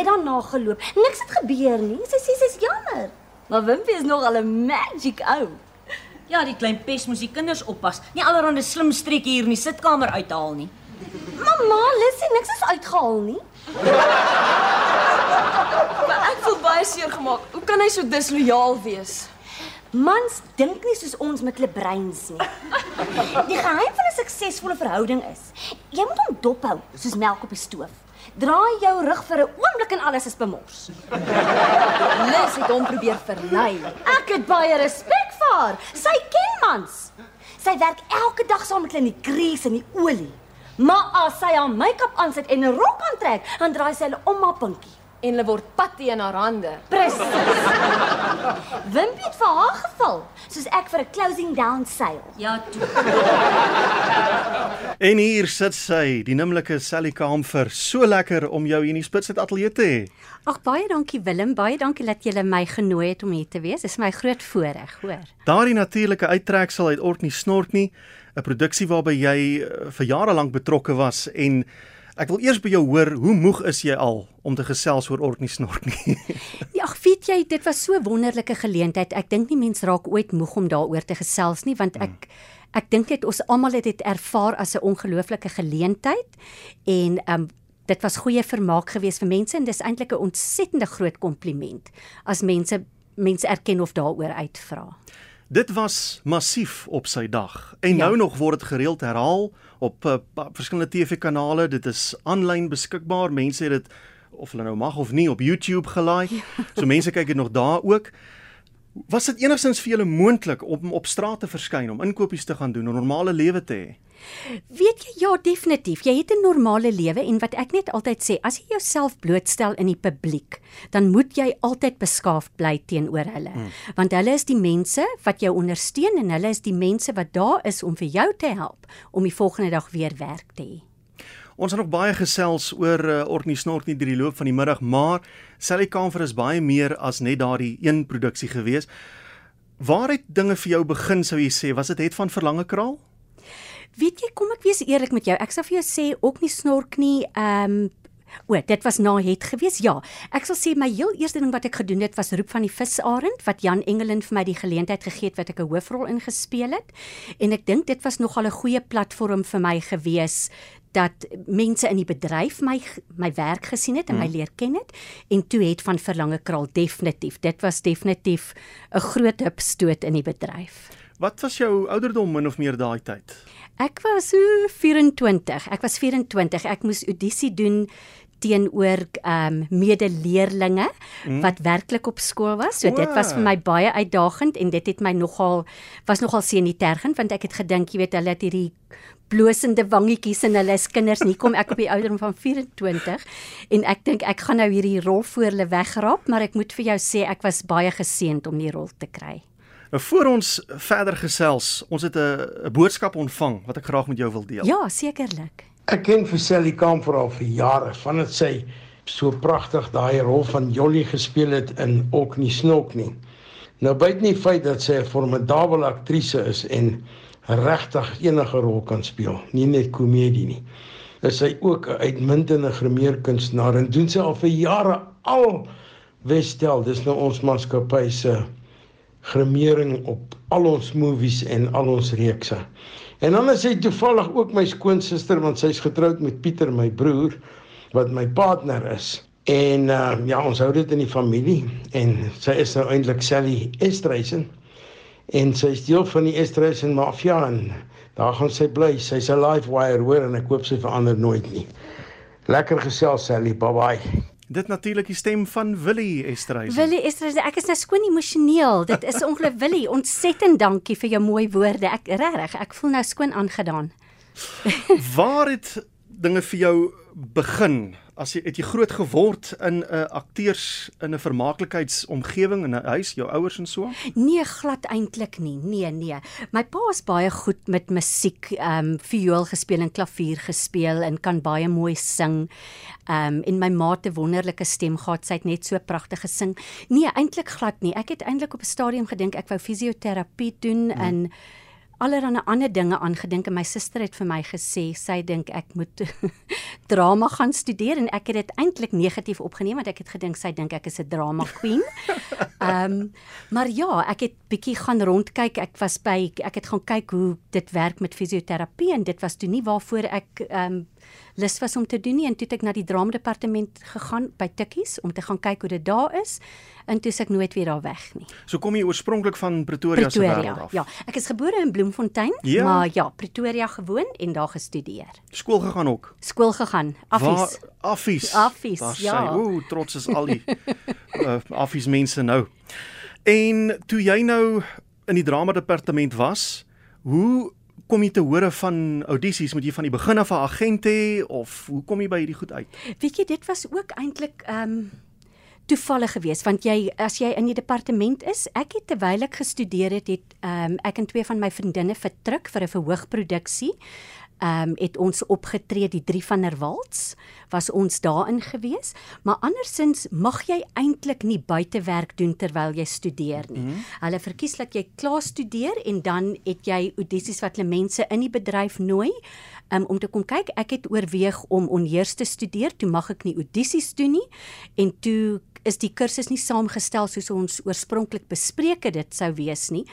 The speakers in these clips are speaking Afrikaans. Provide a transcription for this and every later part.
net daarna geloop. Niks het gebeur nie. Sy sê sy's jammer. Maar Wimpie is nog al 'n magic ou. Ja, die klein pes moes die kinders oppas. Nie allerhande slim streekie hier in die sitkamer uithaal nie. Mamma, Lissy, niks is uitgehaal nie. Maar ek voel baie seer gemaak. Hoe kan hy so dislojaal wees? Mans dink nie soos ons met hulle breins nie. Die geheim van 'n suksesvolle verhouding is: jy moet hom dophou soos melk op die stoof. Draai jou rug vir 'n oomblik en alles is bemors. Lis het hom probeer verlei. Ek het baie respek vir haar. Sy ken mans. Sy werk elke dag saam met hulle in die grease en die olie. Maar as sy haar make-up aansit en 'n rok aantrek, dan draai sy hulle om haar pinkie. En hulle word patty in haar hande. Presies. Wimpie het vir haar geval, soos ek vir 'n closing down sale. Ja, toe. En hier sit sy, die nimmerlike Sally Kamfer. So lekker om jou hier in die Spitsit ateljee te hê. Ag baie dankie Willem, baie dankie dat jy my genooi het om hier te wees. Dis my groot voorreg, hoor. Daardie natuurlike uittreksel uit Orkney Snortney, 'n produksie waarby jy uh, vir jare lank betrokke was en ek wil eers by jou hoor, hoe moeg is jy al om te gesels oor Orkney Snortney? Ja, ag weet jy, dit was so wonderlike geleentheid. Ek dink nie mense raak ooit moeg om daaroor te gesels nie, want ek ek dink dit ons almal het dit ervaar as 'n ongelooflike geleentheid en um dit was goeie vermaak geweest vir mense en dis eintlik 'n ontsettende groot kompliment as mense mense erken of daaroor uitvra. Dit was massief op sy dag en Ja. nou nog word dit gereeld herhaal op uh, verskillende TV-kanale. Dit is aanlyn beskikbaar. Mense het dit of hulle nou mag of nie op YouTube gelaai. So mense kyk dit nog daar ook. Was dit enigstens vir julle moontlik om op straat te verskyn, om inkopies te gaan doen, 'n normale lewe te hê? Weet jy, ja, definitief. Jy het 'n normale lewe en wat ek net altyd sê, as jy jouself blootstel in die publiek, dan moet jy altyd beskaafd bly teenoor hulle. Hmm. Want hulle is die mense wat jou ondersteun en hulle is die mense wat daar is om vir jou te help om die volgende dag weer werk te hê. Ons het nog baie gesels oor uh, Orkney Snortney deur die loop van die middag, maar Sally Kamfer is baie meer as net daardie een produksie gewees. Waar het dinge vir jou begin sou jy sê? Was dit het van verlange kraal? Weet jy, kom ek wees eerlik met jou. Ek sal vir jou sê ook nie snork nie. Ehm um, O, dit was na het gewees. Ja, ek sal sê my heel eerste ding wat ek gedoen het was Roep van die Visarend wat Jan Engelin vir my die geleentheid gegee het wat ek 'n hoofrol ingespeel het. En ek dink dit was nogal 'n goeie platform vir my gewees dat mense in die bedryf my my werk gesien het en my leer ken het en toe het van Verlange Kraal definitief. Dit was definitief 'n groot hupstoot in die bedryf. Wat was jou ouderdom min of meer daai tyd? Ek was so 24. Ek was 24. Ek moes audisie doen teenoor ehm um, medeleerlinge mm. wat werklik op skool was. So dit was vir my baie uitdagend en dit het my nogal was nogal senuitergend want ek het gedink, jy weet, hulle het hierdie blosende wangetjies en hulle is kinders nie kom ek op die ouderdom van 24 en ek dink ek gaan nou hierdie rol voor hulle wegraap maar ek moet vir jou sê ek was baie geseënd om die rol te kry. Nou voor ons verder gesels, ons het 'n 'n boodskap ontvang wat ek graag met jou wil deel. Ja, sekerlik. Ek ken vir Sally Kamfer al vir jare vandat sy so pragtig daai rol van Jolly gespeel het in Oknie Snok nie. Nou buiten die feit dat sy 'n formidable aktrise is en regtig enige rol kan speel, nie net komedie nie. Is sy ook 'n uitmuntende grimeerkunstenaar en doen sy al vir jare al Westel, dis nou ons maatskappy se grimering op al ons movies en al ons reekse. En dan is sy toevallig ook my skoonsister want sy's getroud met Pieter my broer wat my partner is. En uh, ja, ons hou dit in die familie en sy is nou eintlik Sally Estreisen. En sy is deel van die Estreisen mafia en daar gaan sy bly. Sy's 'n live wire hoor en ek hoop sy verander nooit nie. Lekker gesels Sally, bye bye. Dit natuurlik die stem van Willie Esterhuizen. Willie Esther, ek is nou skoon emosioneel. Dit is ongelooflik Willie, ontsettend dankie vir jou mooi woorde. Ek regtig, ek voel nou skoon aangedaan. Waar het dinge vir jou begin? As jy het jy groot geword in 'n uh, akteurs in 'n vermaaklikheidsomgewing in 'n huis, jou ouers en so? Nee, glad eintlik nie. Nee, nee. My pa is baie goed met musiek, ehm um, viool gespeel en klavier gespeel en kan baie mooi sing. Ehm um, en my ma het 'n wonderlike stem gehad. Sy het net so pragtig gesing. Nee, eintlik glad nie. Ek het eintlik op 'n stadium gedink ek wou fisioterapie doen hmm. en allerlei ander dinge aangedink en my suster het vir my gesê sy dink ek moet drama gaan studeer en ek het dit eintlik negatief opgeneem want ek het gedink sy dink ek is 'n drama queen. Ehm um, maar ja, ek het bietjie gaan rondkyk. Ek was by ek het gaan kyk hoe dit werk met fisioterapie en dit was toe nie waarvoor ek ehm um, lus was om te doen nie en toe het ek na die drama departement gegaan by Tikkies om te gaan kyk hoe dit daar is en toe se ek nooit weer daar weg nie. So kom jy oorspronklik van Pretoria, se Pretoria. wêreld af. Ja, ek is gebore in Bloemfontein, Ja. maar ja, Pretoria gewoon en daar gestudeer. Skool gegaan ook. Skool gegaan, affies. Waar affies. Affies, Daar ja. Ooh, trots is al die uh, affies mense nou. En toe jy nou in die drama departement was, hoe kom jy te hore van audisies? Moet jy van die begin af 'n agent hê of hoe kom jy by hierdie goed uit? Weet jy, dit was ook eintlik ehm um, toevallig geweest want jy as jy in die departement is, ek het terwyl ek gestudeer het, het ehm um, ek en twee van my vriendinne vertrek vir 'n verhoogproduksie. Ehm um, het ons opgetree die drie van der Waltz was ons daarin gewees, maar andersins mag jy eintlik nie buitewerk doen terwyl jy studeer nie. Mm -hmm. Hulle verkies dat jy klaar studeer en dan het jy audisies wat hulle mense in die bedryf nooi um, om te kom kyk. Ek het oorweeg om onheers te studeer, toe mag ek nie audisies doen nie en toe is die kursus nie saamgestel soos ons oorspronklik bespreek het dit sou wees nie.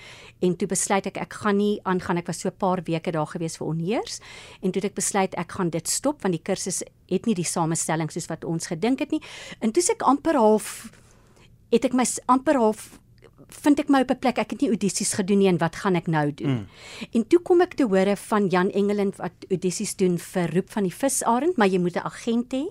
En toe besluit ek ek gaan nie aangaan. Ek was so 'n paar weke daar gewees vir onheers. En toe het ek besluit ek gaan dit stop want die kursus het nie die samestelling soos wat ons gedink het nie. En toe se ek amper half het ek my amper half vind ek my op 'n plek ek het nie audisies gedoen nie en wat gaan ek nou doen? Mm. En toe kom ek te hore van Jan Engelin wat audisies doen vir Roep van die Visarend, maar jy moet 'n agent hê.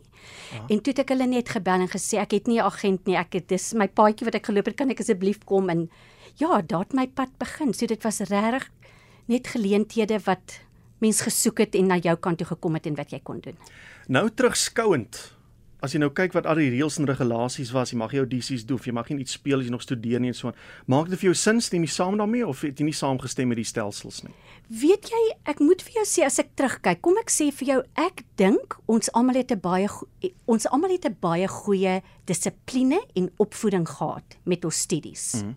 Ja. En toe het ek hulle net gebel en gesê ek het nie 'n agent nie, ek het dis my paadjie wat ek geloop het, kan ek asseblief kom en ja, daar het my pad begin. So dit was regtig net geleenthede wat mens gesoek het en na jou kant toe gekom het en wat jy kon doen. Nou terugskouend. As jy nou kyk wat al die reëls en regulasies was, jy mag nie audisies doen of jy mag nie iets speel as jy nog studeer nie en so aan. Maak dit vir jou sin stem jy saam daarmee of het jy nie saamgestem met die stelsels nie? Weet jy, ek moet vir jou sê as ek terugkyk, kom ek sê vir jou, ek dink ons almal het 'n baie go- ons almal het 'n baie goeie dissipline en opvoeding gehad met ons studies. Mm.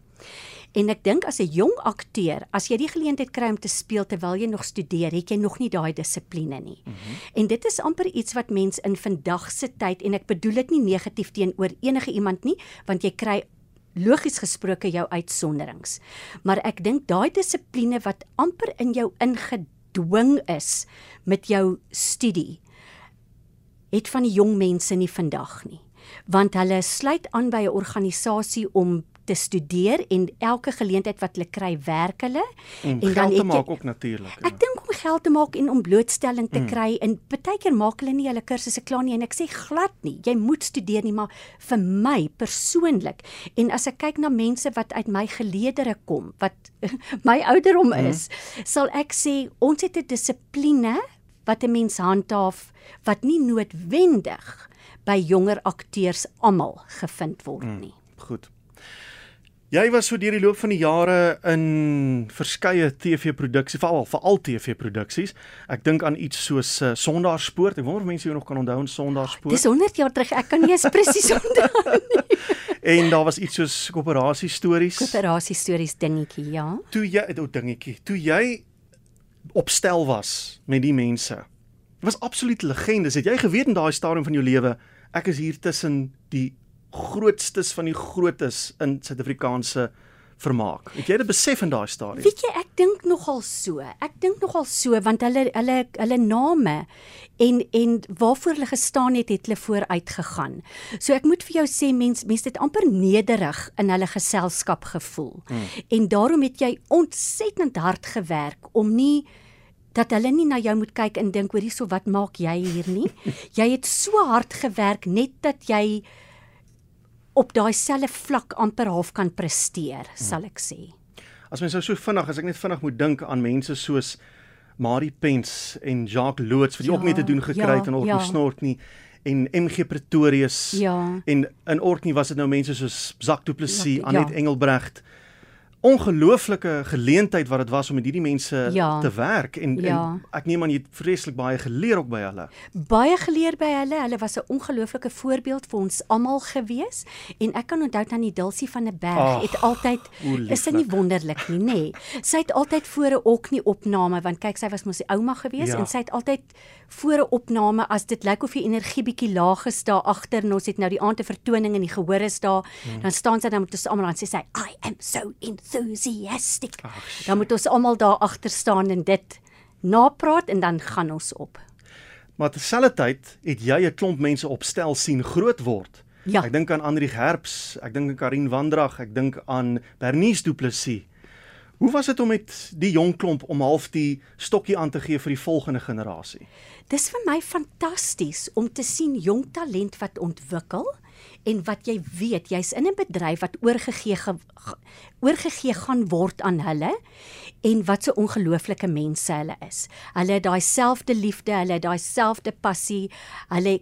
En ek dink as 'n jong akteur, as jy die geleentheid kry om te speel terwyl jy nog studeer, het jy nog nie daai dissipline nie. Mm -hmm. En dit is amper iets wat mens in vandag se tyd en ek bedoel dit nie negatief teenoor enige iemand nie, want jy kry logies gesproke jou uitsonderings. Maar ek dink daai dissipline wat amper in jou ingedwing is met jou studie het van die jong mense nie vandag nie. Want hulle sluit aan by 'n organisasie om te studeer en elke geleentheid wat hulle kry, werk hulle Om en dan geld te het jy- maak ook natuurlik. Ja. Ek dink om geld te maak en om blootstelling te mm. kry en baie keer maak hulle nie hulle kursusse klaar nie en ek sê glad nie jy moet studeer nie maar vir my persoonlik en as ek kyk na mense wat uit my geleedere kom wat my ouderdom is mm. sal ek sê ons het 'n dissipline wat 'n mens handhaaf wat nie noodwendig by jonger akteurs almal gevind word nie. Goed. Jy was so deur die loop van die jare in verskeie TV-produksies, veral veral TV-produksies. Ek dink aan iets soos uh, Sondaarspoort. Ek wonder of mense jou nog kan onthou in Sondaarspoort. Dis 100 jaar terug. Ek kan nie eens presies onthou nie. En daar was iets soos koöperasie stories. Koöperasie stories dingetjie, ja. Toe jy, o dingetjie, toe jy opstel was met die mense. Dit was absoluut legendes. Het jy geweet in daai stadium van jou lewe, ek is hier tussen die grootstes van die grootes in Suid-Afrikaanse vermaak. Het jy dit besef in daai stadium? Weet jy, ek dink nogal so. Ek dink nogal so want hulle hulle hulle name en en waarvoor hulle gestaan het, het hulle vooruit gegaan. So ek moet vir jou sê mens mense het amper nederig in hulle geselskap gevoel. Hmm. En daarom het jy ontsettend hard gewerk om nie dat hulle nie na jou moet kyk en dink hoor hierso wat maak jy hier nie. jy het so hard gewerk net dat jy op daai selfe vlak amper half kan presteer, sal ek sê. As mens nou so vinnig, as ek net vinnig moet dink aan mense soos Marie Pens en Jacques Loots vir die Ja, ja, ook mee te doen gekry het ja, in Orkney ja. Snort nie en MG Pretorius Ja. en in Orkney was dit nou mense soos Zak Du Plessis, Ja. Anet Engelbrecht ongelooflike geleentheid wat dit was om met hierdie mense Ja. te werk en, Ja. en ek neem aan jy het vreeslik baie geleer ook by hulle. baie geleer by hulle. Hulle was 'n ongelooflike voorbeeld vir ons almal gewees en ek kan onthou tannie Dulcie van der Berg Ag, het altyd is dit nie wonderlik nie, nê. Nee. Sy het altyd voor 'n oknie opname want kyk sy was mos die ouma gewees Ja. en sy het altyd voor 'n opname as dit lyk of die energie bietjie laag is daar agter en ons het nou die aand 'n vertoning en die gehoor is daar, hmm. dan staan sy dan met ons almal dan sê sy I am so enthusiastic. Ag, dan moet ons almal daar agter staan en dit napraat en dan gaan ons op. Maar terselfdertyd het jy 'n klomp mense op stel sien groot word. Ja. Ek dink aan Andri Gerbs, ek dink aan Karin Wandrag, ek dink aan Bernice Du Plessis. Hoe was dit om met die jong klomp om half die stokkie aan te gee vir die volgende generasie? Dis vir my fantasties om te sien jong talent wat ontwikkel en wat jy weet jy's in 'n bedryf wat oorgegee ge, ge- oorgegee gaan word aan hulle en wat so ongelooflike mense hulle is. Hulle het daai selfde liefde, hulle het daai selfde passie, hulle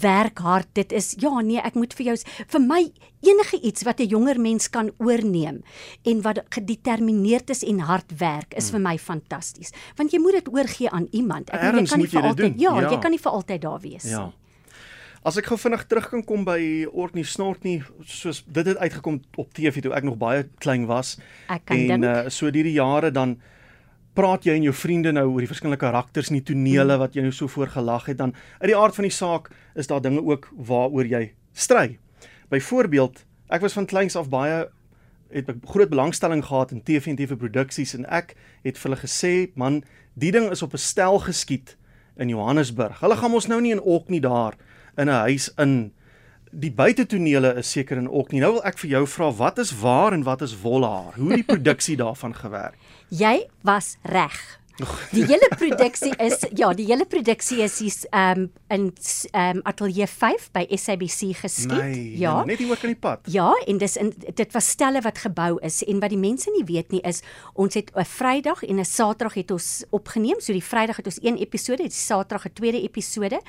werk hard. Dit is ja nee, ek moet vir jou vir my enige iets wat 'n jonger mens kan oorneem en wat gedetermineerd is en hard werk is vir my fantasties. Want jy moet dit oorgee aan iemand. Ek Ergens jy kan nie vir altyd ja, ja. jy kan nie vir altyd daar wees Ja. Nie. As ek gou vinnig terug kan kom by Orkney Snortney, soos dit het uitgekom op TV toe ek nog baie klein was. Ek kan en dink. uh, so deur die jare dan praat jy en jou vriende nou oor die verskillende karakters in die tonele Hmm. wat jy nou so voorgelag het dan uit die aard van die saak is daar dinge ook waaroor jy stry. Byvoorbeeld, ek was van kleins af baie het ek groot belangstelling gehad in TV en TV produksies en ek het vir hulle gesê, man, die ding is op 'n stel geskiet in Johannesburg. Hulle gaan ons nou nie in Orkney daar in 'n huis in die buitetonele is seker in Orkney. Nou wil ek vir jou vra, wat is waar en wat is wolhaar? Hoe die produksie daarvan gewerk? Jy was reg. Die hele produksie is ja, die hele produksie is hier's ehm um, in um, ateljee 5 by SABC geskied. Nee, ja. net hier oor kan die pad. Ja, en dis in dit was stelle wat gebou is en wat die mense nie weet nie is ons het 'n Vrydag en 'n Saterdag het ons opgeneem. So die Vrydag het ons een episode, die Saterdag 'n tweede episode.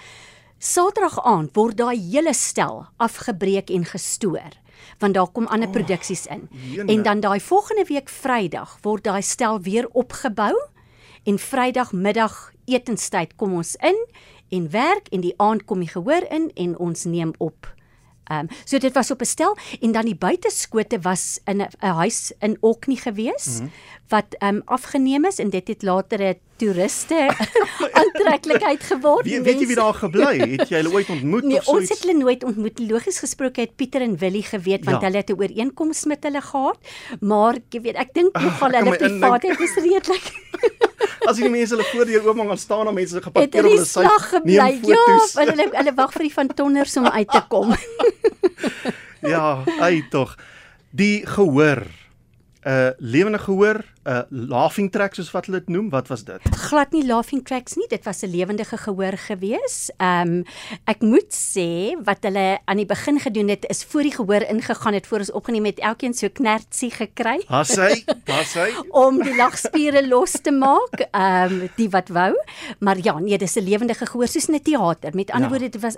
Saterdag aand word daai hele stel afgebreek en gestoor want daar kom ander produksies in. jene. En dan daai volgende week Vrydag word daai stel weer opgebou en Vrydagmiddag etenstyd kom ons in en werk en die aand kom die gehoor in en ons neem op. Ehm um, so dit was op 'n stel en dan die buiteskote was in 'n huis in Orkney gewees mm -hmm. wat ehm um, afgeneem is en dit het later 'n toeriste aantreklikheid geword. Wie weet jy wie daar gebly? Het jy hulle ooit ontmoet Nee, of so ons het hulle nooit ontmoet. Logies gesproke het Pieter en Willie geweet want Ja. hulle het 'n ooreenkoms met hulle gehad, maar jy weet, ek dink nogal kan hulle privaatheid is redelik As die mense hulle voordeur oopmaak gaan staan dan mense het geparkeer op hulle sy neem Ja, foto's. hulle hulle wag vir die van tonners om uit te kom. Ja, ai tog. Die gehoor. 'n uh, lewende gehoor, 'n uh, laughing track soos wat hulle dit noem. Wat was dit? Glad nie laughing tracks nie, dit was 'n lewendige gehoor gewees. Ehm um, ek moet sê wat hulle aan die begin gedoen het is voor die gehoor ingegaan het voor ons opgeneem het, elkeen so knertsie gekry. Has hy? Was hy? om die lagspiere los te maak, ehm um, die wat wou. Maar ja, nee, dis 'n lewendige gehoor soos in 'n teater. Met ander ja. woorde, dit was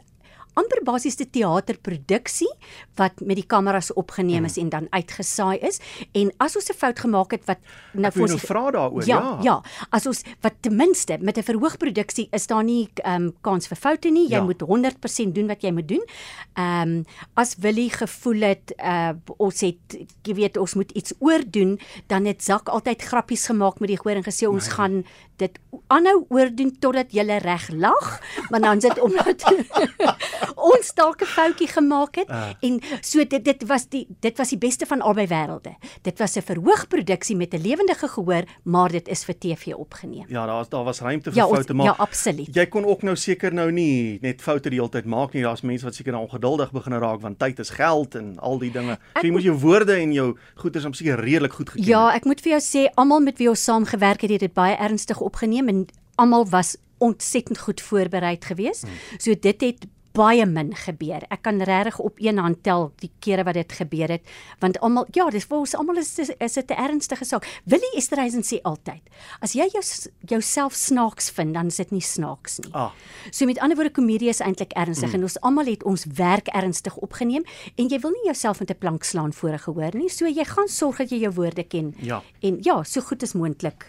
amper basies 'n teaterproduksie wat met die kameras opgeneem is en dan uitgesaai is. En as ons 'n fout gemaak het wat nou vir nou ons vra daaroor. Ja, Ja. ja, as ons wat ten minste met 'n verhoogproduksie is daar nie ehm um, kans vir foute nie. Jy ja. moet 100% doen wat jy moet doen. Ehm um, as Willie gevoel het uh, ons het jy weet ons moet iets oordoen, dan het Zak altyd grappies gemaak met die gehoor en gesê ons nee. gaan dit aanhou oordoen totdat jy reg lag, maar dan sit omdat ons dalk 'n foutjie gemaak het uh. en so dit dit was die dit was die beste van albei wêrelde. Dit was 'n verhoogproduksie met 'n lewendige gehoor, maar dit is vir TV opgeneem. Ja, daar daar was ruimte vir Ja, foute, maar ja, absoluut. jy kon ook nou seker nou nie net foute die hele tyd maak nie. Daar's mense wat seker nou ongeduldig begin raak want tyd is geld en al die dinge. So jy moet jou woorde en jou goeders om seker redelik goed geken. Ja, ek moet vir jou sê almal met wie ons saamgewerk het, het dit baie ernstig opgeneem en almal was ontsettend goed voorberei geweest. Hmm. So dit het baie min gebeur. Ek kan regtig op een hand tel die kere wat dit gebeur het, want almal ja, dis vir ons almal is is dit 'n ernstige saak. Willie Esterhuizen sê altyd, as jy jou jouself snaaks vind, dan is dit nie snaaks nie. Ah. So met ander woorde komedie is eintlik ernstig mm. en ons almal het ons werk ernstig opgeneem en jy wil nie jouself met 'n plank slaan voor 'n gehoor nie. So jy gaan sorg dat jy jou woorde ken. Ja. En ja, so goed as moontlik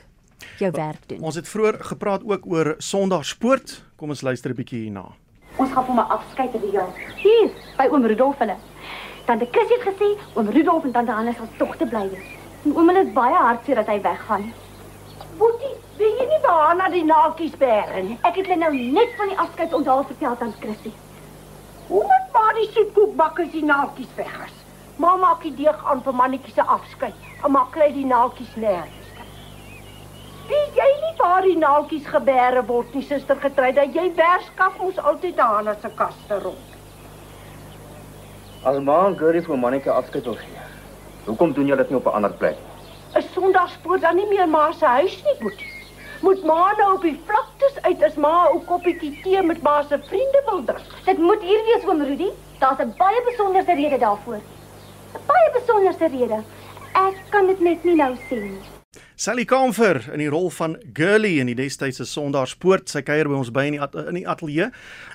jou werk doen. Ons het vroeër gepraat ook oor Sondagsport. Kom ons luister 'n bietjie hierna. Ons gaan vir my afskeid te die Hier, by oom Rudolf hulle. Tante Chris het gesê oom Rudolf en tante Hannes sal tog te bly wees. En oom is baie hartseer dat hy weggaan. Boetie, wil jy nie daar na die naaltjies bære nie? Ek het hulle nou net van die afskeidsonthaal vertel aan Chrissy. Hoe moet maar die soetkoekbakkers die naaltjies weg is? Ma maak die deeg aan vir mannetjies se afskeid. En maar kry die naaltjies nêrens. Wie jy nie waar die naaltjies gebêre word nie, suster getrei dat jy werskaf moes altyd daar na se kaste rond. As ma en Gurry vir Monica afskeid wil gee. Hoekom doen julle dit nie op 'n ander plek? 'n Sondagspoort dan nie meer ma se huis nie, boetie. Moet ma nou op die vlaktes uit as ma 'n koppietjie tee met ma se vriende wil drink. Dit moet hier wees oom Rudy. Daar's 'n baie besonderse rede daarvoor. 'n Baie besonderse rede. Ek kan dit net nie nou sê nie. Sally Kamfer in die rol van Girlie in die destydse Sondaarspoort. Sy kuier by ons by in die in die ateljee.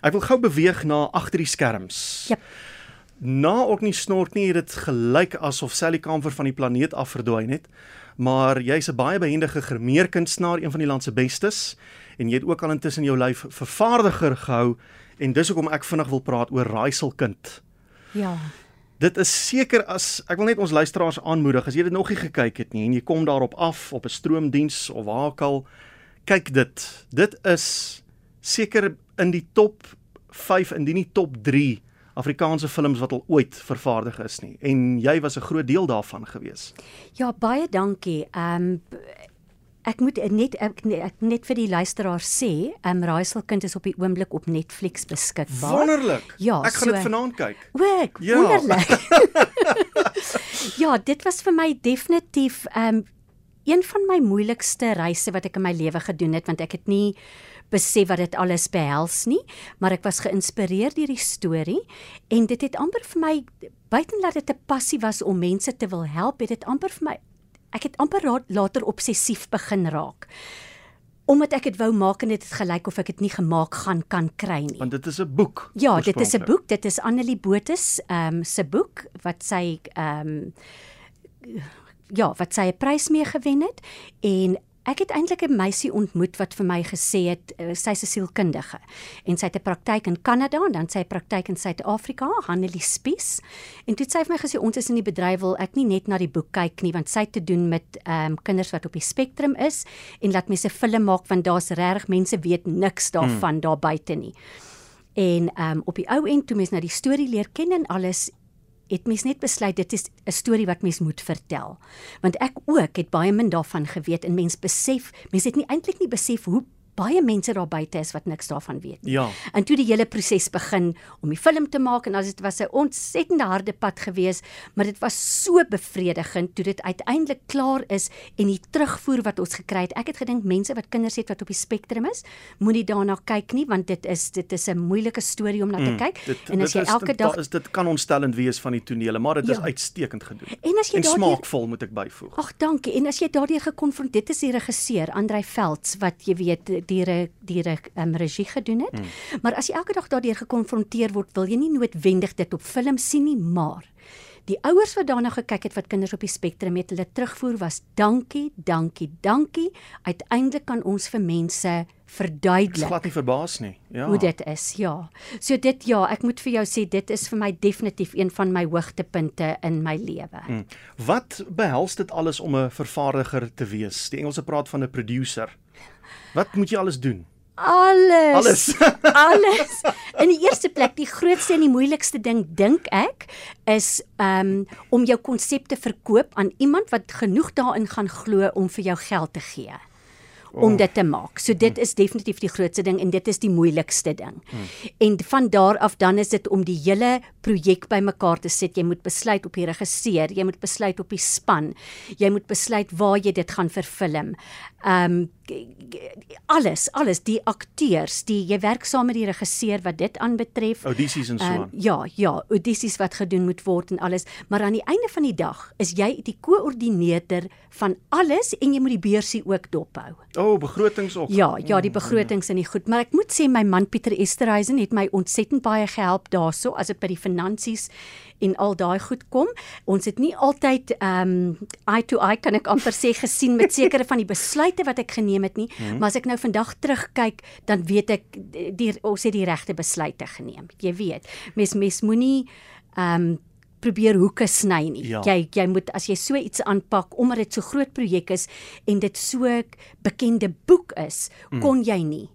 Ek wil gou beweeg na agter die skerms. Jep. Na ook nie snort nie, het dit gelyk asof Sally Kamfer van die planeet af verdwyn het. Maar jy's 'n baie behendige grimeerkunstenaar, een van die land se bestes en jy het ook al intussen jou lyf vervaardiger gehou en dis hoekom ek vinnig wil praat oor Raaiselkind. Ja. Dit is seker as ek wil net ons luisteraars aanmoedig as jy dit nog nie gekyk het nie en jy kom daarop af op 'n stroomdiens of waar ook al kyk dit. Dit is seker in die top 5 indien nie top 3 Afrikaanse films wat al ooit vervaardig is nie en jy was 'n groot deel daarvan gewees. Ja, baie dankie. Ehm um, ek moet net ek, ek net vir die luisteraars sê, ehm um, Raaiselkind is op die oomblik op Netflix beskikbaar. Wonderlik. Ja, ek gaan dit so- vanaand kyk. Ook, Ja. wonderlik. ja, dit was vir my definitief ehm um, een van my moeilikste reise wat ek in my lewe gedoen het want ek het nie besef wat dit alles behels nie, maar ek was geïnspireer deur die storie en dit het amper vir my buitenlaat dit 'n passie was om mense te wil help, het dit amper vir my ek het amper ra- later obsessief begin raak. Omdat ek dit wou maak en dit het gelyk of ek dit nie gemaak gaan kan kry nie. Want dit is 'n boek. Ja, dit is 'n boek. Dit is Annelie Botha ehm um, se boek wat sy ehm um, ja, wat sy 'n prys mee gewen het en ek het eintlik 'n meisie ontmoet wat vir my gesê het uh, sy's 'n sielkundige en sy het 'n praktyk in Kanada en dan sy 'n praktyk in Suid-Afrika, Hanelie Spies. En toe het sy vir my gesê ons is in die bedryf wil ek nie net na die boek kyk nie want sy het te doen met ehm um, kinders wat op die spektrum is en laat mense film maak want daar's regtig mense weet niks daarvan hmm. daar buite nie. En ehm um, op die ou end toe mens nou die storie leer ken en alles het mens net besluit dit is 'n storie wat mens moet vertel. Want ek ook het baie min daarvan geweet en mens besef, mens het nie eintlik nie besef hoe baie mense daar buite is wat niks daarvan weet nie. Ja. En toe die hele proses begin om die film te maak en as dit was 'n ontsettende harde pad gewees, maar dit was so bevredigend toe dit uiteindelik klaar is en die terugvoer wat ons gekry het. Ek het gedink mense wat kinders het wat op die spektrum is, moenie daarna kyk nie want dit is dit is 'n moeilike storie om na te kyk. Dit, en as dit jy is, elke dag is dit kan ontstellend wees van die tonele, maar dit is Ja. uitstekend gedoen. En as jy en daardeur- smaakvol moet ek byvoeg. Ag, dankie. En as jy daardeur gekonfronteer, dit is die regisseur Andrei Velds wat jy weet die die um, regie gedoen het. Mm. Maar as jy elke dag daardeur gekonfronteer word, wil jy nie noodwendig dit op film sien nie, maar die ouers wat daarna gekyk het wat kinders op die spektrum het, hulle terugvoer was dankie, dankie, dankie. Uiteindelik kan ons vir mense verduidelik glad nie verbaas nie. Ja. hoe dit is. Ja. So dit ja, ek moet vir jou sê dit is vir my definitief een van my hoogtepunte in my lewe. Hm. Wat behels dit alles om 'n vervaardiger te wees? Die Engelse praat van 'n producer. Wat moet jy alles doen? Alles. Alles. alles. In die eerste plek, die grootste en die moeilikste ding dink ek is um om jou konsep te verkoop aan iemand wat genoeg daarin gaan glo om vir jou geld te gee om dit te maak. So dit is definitief die grootste ding en dit is die moeilikste ding. En van daar af dan is dit om die hele projek bymekaar te sit. Jy moet besluit op die regisseur, jy moet besluit op die span. Jy moet besluit waar jy dit gaan verfilm. Um alles, alles, die akteurs, die jy werk saam met die regisseur wat dit aanbetref. Audisies en so Ehm, aan. ja, ja, audisies wat gedoen moet word en alles, maar aan die einde van die dag is jy die koördineerder van alles en jy moet die beursie ook dophou. O, oh, begrotings ook. Ja, ja, die begrotings en die goed, maar ek moet sê my man Pieter Esterhuizen het my ontsettend baie gehelp daarso as dit by die finansies en al daai goed kom. Ons het nie altyd ehm um, eye to eye kan ek amper sê gesien met sekere van die besluite wat ek geneem het nie, Mhm. maar as ek nou vandag terugkyk, dan weet ek die, ons het die regte besluite geneem. Jy weet, mens mens moenie ehm um, probeer hoeke sny nie. Ja. Jy jy moet as jy so iets aanpak omdat dit so groot projek is en dit so bekende boek is, Mm. kon jy nie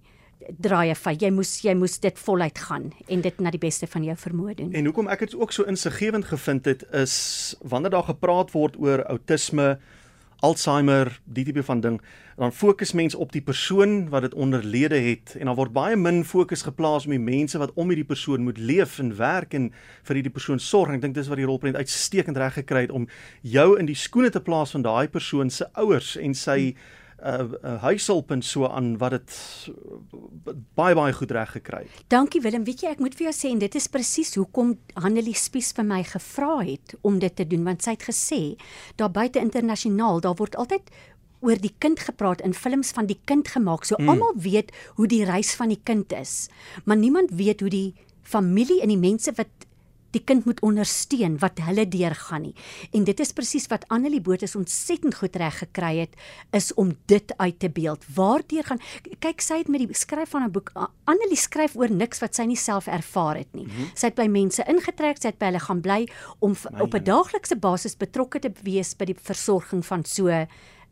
draaie vat. Jy moes jy moes dit voluit gaan en dit na die beste van jou vermoë doen. En hoekom ek dit ook so insiggewend gevind het is wanneer daar gepraat word oor outisme, Alzheimer, die tipe van ding, dan fokus mens op die persoon wat dit onderlede het en dan word baie min fokus geplaas op die mense wat om hierdie persoon moet leef en werk en vir hierdie persoon sorg. En ek dink dis wat die rolprent uitstekend reg gekry het om jou in die skoene te plaas van daai persoon se ouers en sy uh, uh huishulp en so aan wat dit baie baie goed reg gekry het. Dankie Willem. Weet jy, ek moet vir jou sê en dit is presies hoekom Hanelie Spies vir my gevra het om dit te doen want sy het gesê daar buite internasionaal, daar word altyd oor die kind gepraat in films van die kind gemaak. So mm. almal weet hoe die reis van die kind is, maar niemand weet hoe die familie en die mense wat die kind moet ondersteun wat hulle deurgaan nie. En dit is presies wat Annelie Botha ontsettend goed reg gekry het is om dit uit te beeld. Waardeur gaan kyk sy het met die skryf van 'n boek Annelie skryf oor niks wat sy nie self ervaar het nie. Mm -hmm. Sy het by mense ingetrek, sy het by hulle gaan bly om My op 'n daaglikse basis betrokke te wees by die versorging van so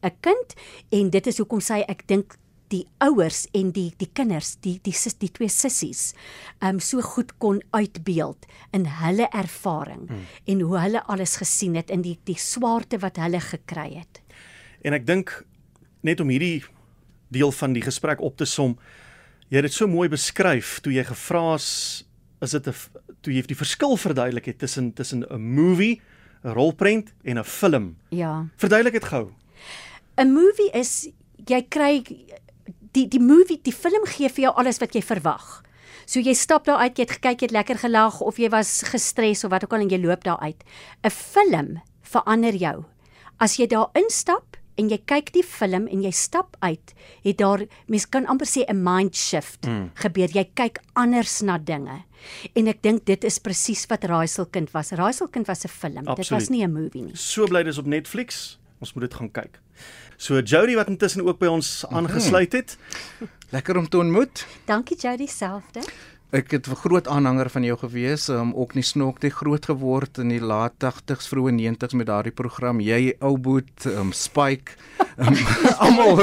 'n kind en dit is hoekom sy ek dink die ouers en die die kinders, die die sis die twee sissies, ehm um, so goed kon uitbeeld in hulle ervaring hmm. en hoe hulle alles gesien het in die die swaarte wat hulle gekry het. En ek dink net om hierdie deel van die gesprek op te som, jy het dit so mooi beskryf toe jy gevra is is dit 'n toe jy die verskil verduidelik het tussen tussen 'n movie, 'n rolprent en 'n film. Ja. Verduidelik dit gou. 'n Movie is jy kry die die movie, die film gee vir jou alles wat jy verwag. So jy stap daar uit, jy het gekyk, jy het lekker gelag of jy was gestres of wat ook al en jy loop daar uit. 'n Film verander jou. As jy daar instap en jy kyk die film en jy stap uit, het daar mens kan amper sê 'n mind shift mm. gebeur. Jy kyk anders na dinge. En ek dink dit is presies wat Raaiselkind was. Raaiselkind was 'n film. Absoluut. Dit was nie 'n movie nie. So bly dis op Netflix. Ons moet dit gaan kyk. So Jody wat intussen ook by ons aangesluit het. Lekker om te ontmoet. Dankie Jody selfde. Ek het 'n groot aanhanger van jou gewees, um, ook nie snok nie groot geword in die laat 80s, vroeë 90s met daardie program. Jy ou boet, um, Spike. Um, almal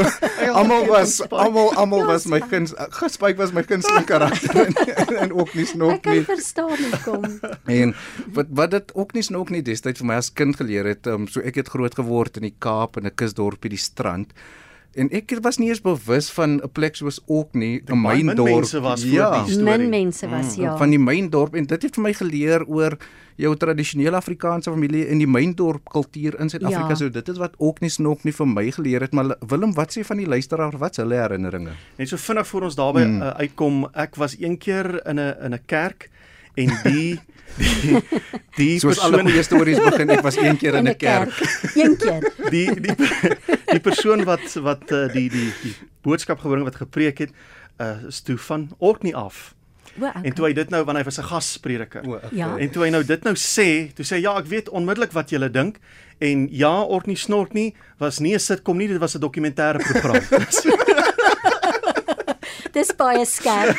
almal was almal almal was my guns Spike was my gunsteling karakter en, en, en ook nie snok Ek nie. verstaan nie kom. En wat wat dit ook nie snok nie destyds vir my as kind geleer het, um, so ek het groot geword in die Kaap in 'n kusdorpie die strand. En ek was nie eens bewus van 'n plek soos ook nie, 'n baie min myndorp. mense was voor die storie. Min mense was ja. van die myndorp en dit het vir my geleer oor jou tradisionele Afrikaanse familie en die myndorp kultuur in Suid-Afrika. Ja. So dit is wat ook nie snok nie vir my geleer het, maar Willem, wat sê van die luisteraar, wat hulle herinneringe? Net so vinnig voor ons daarby mm. uh, uitkom, ek was een keer in 'n in 'n kerk en die die die Soos alle goeie stories begin, ek was een keer in 'n kerk. Een keer. die die die persoon wat wat uh, die die die boodskap gebring wat gepreek het, uh, is toe van Orkney af. O, okay. En toe hy dit nou want hy was 'n gasprediker. O, okay. Ja. En toe hy nou dit nou sê, toe sê ja, ek weet onmiddellik wat julle dink. En ja, Orkney Snorkney was nie 'n sitkom nie, dit was 'n dokumentêre program. Dis baie skerp.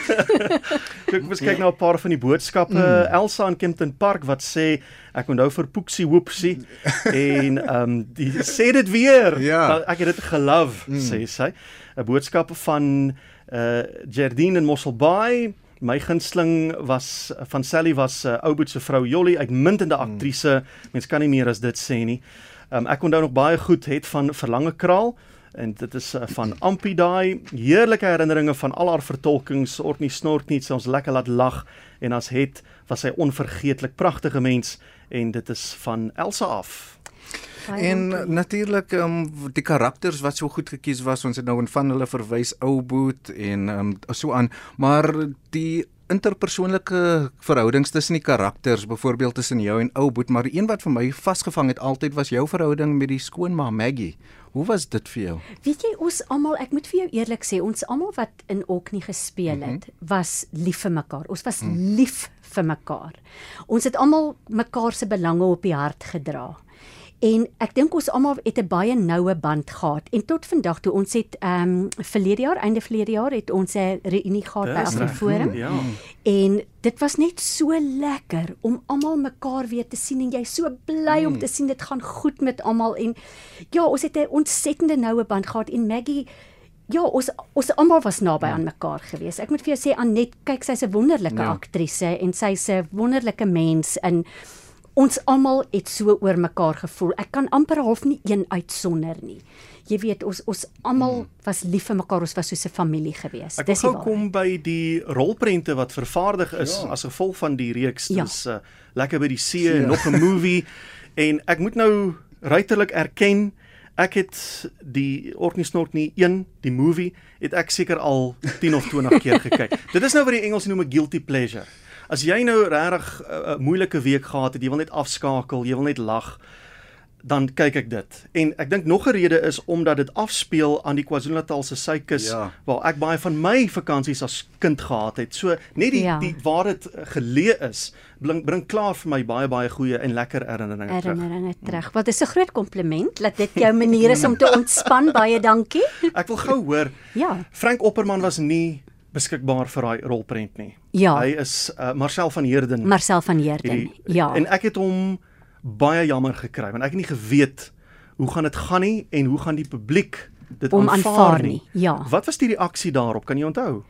Ek moet kyk na 'n paar van die boodskappe. Mm. Elsa in Kempton Park wat sê ek onthou vir Poeksie Woepsie en ehm um, die sê dit weer. Ja. Nou, Ek het dit gelove, mm. sê sy. 'n Boodskap van uh Jardine in Mosselbaai. My gunsteling was van Sally was uh, Ouboet se vrou Jolly, uitmuntende aktrise. Mm. Mens kan nie meer as dit sê nie. Um, ek onthou nog baie goed het van Verlange Kraal en dit is uh, van Ampie daai. Heerlike herinneringe van al haar vertolkings. Orkney snort nie ons lekker laat lag. En as het was sy onvergeetlik pragtige mens. En dit is van Elsa af. En natuurlik um, die karakters wat so goed gekies was, ons het nou in van hulle verwys Ouboet en um, so aan, maar die interpersoonlike verhoudings tussen die karakters, byvoorbeeld tussen jou en Ouboet, maar die een wat vir my vasgevang het altyd was jou verhouding met die skoonma Maggie. Hoe was dit vir jou? Weet jy ons almal, ek moet vir jou eerlik sê, ons almal wat in Oknie gespeel het, mm -hmm. was lief vir mekaar. Ons was mm. lief vir mekaar. Ons het almal mekaar se belange op die hart gedra. En ek dink ons almal het 'n baie noue band gehad. En tot vandag toe ons het ehm um, verlede jaar, einde verlede jaar het ons 'n reunie gehad by. Afriforum. Ja. En dit was net so lekker om almal mekaar weer te sien en jy so bly mm. om te sien dit gaan goed met almal en ja, ons het 'n ontsettende noue band gehad en Maggie Ja, ons ons almal was naby aan mekaar gewees. Ek moet vir jou sê Anet, kyk sy's 'n wonderlike ja. Aktrise en sy's 'n wonderlike mens en ons almal het so oor mekaar gevoel. Ek kan amper half nie een uitsonder nie. Jy weet, ons ons almal mm. was lief vir mekaar, ons was soos 'n familie gewees. Ek Dis die gou kom by die rolprente wat vervaardig is ja. as gevolg van die reeks. Ja. Dis uh, lekker by die see, see. nog 'n movie en ek moet nou ruiterlik erken Ek het die Orkney Snort nie 1, die movie, het ek seker al 10 of 20 keer gekyk. Dit is nou wat die Engels noem 'n guilty pleasure. As jy nou regtig 'n uh, moeilike week gehad het, jy wil net afskakel, jy wil net lag, dan kyk ek dit. En ek dink nog 'n rede is omdat dit afspeel aan die KwaZulu-Natal se suikus Ja. waar ek baie van my vakansies as kind gehad het. So net die Ja. die waar dit uh, geleë is, bring bring klaar vir my baie baie goeie en lekker herinneringe terug. herinneringe terug. Wat is 'n groot kompliment dat dit jou manier is om te ontspan. Baie dankie. Ek wil gou hoor, Ja. Frank Opperman was nie beskikbaar vir daai rolprent nie. Ja. Hy is uh, Marcel van Heerden. Marcel van Heerden. hierdie- Ja. En ek het hom baie jammer gekry want ek het nie geweet hoe gaan dit gaan nie en hoe gaan die publiek dit Om aanvaar, aanvaar nie. nie, ja. Wat was die reaksie daarop? Kan jy onthou?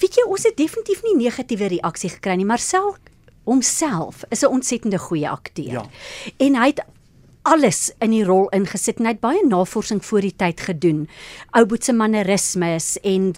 Weet jy, ons het definitief nie negatiewe reaksie gekry nie, maar Marcel homself is 'n ontsettende goeie akteur. Ja. En hy het alles in die rol ingesit en hy het baie navorsing voor die tyd gedoen. Ouboet se mannerismes en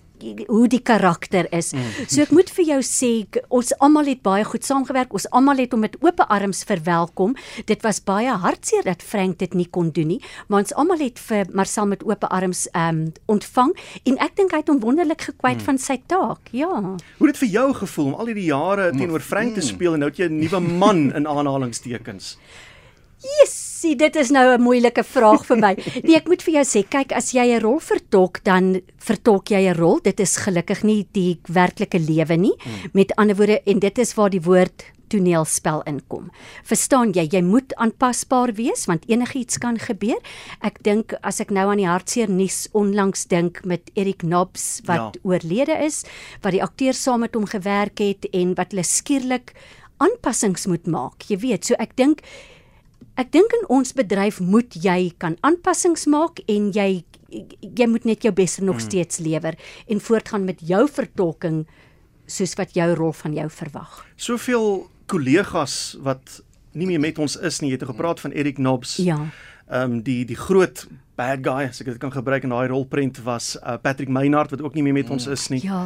hoe die karakter is. So ek moet vir jou sê ons almal het baie goed saamgewerk. Ons almal het hom met oop arms verwelkom. Dit was baie hartseer dat Frank dit nie kon doen nie, maar ons almal het vir Marcel met oop arms ehm um, ontvang en ek dink hy het hom wonderlik gekwyt hmm. van sy taak. Ja. Hoe het dit vir jou gevoel om al hierdie jare teenoor Frank te speel en nou het jy 'n nuwe man in aanhalingstekens? Jessie, dit is nou 'n moeilike vraag vir my. Nee, ek moet vir jou sê, kyk, as jy 'n rol vertolk, dan vertolk jy 'n rol. Dit is gelukkig nie die werklike lewe nie. Met ander woorde, en dit is waar die woord toneelspel inkom. Verstaan jy, jy moet aanpasbaar wees want enigiets kan gebeur. Ek dink as ek nou aan die hartseer nuus onlangs dink met Erik Knobs wat ja. oorlede is, wat die akteur saam met hom gewerk het en wat hulle skielik aanpassings moet maak. Jy weet, so ek dink Ek dink in ons bedryf moet jy kan aanpassings maak en jy jy moet net jou beste nog steeds lewer en voortgaan met jou vertolking soos wat jou rol van jou verwag. Soveel kollegas wat nie meer met ons is nie. Jy het gepraat van Eric Knobs. Ja. Ehm um, die die groot bad guy as ek dit kan gebruik in daai rolprent was uh, Patrick Meinhardt wat ook nie meer met ons is nie. Ja.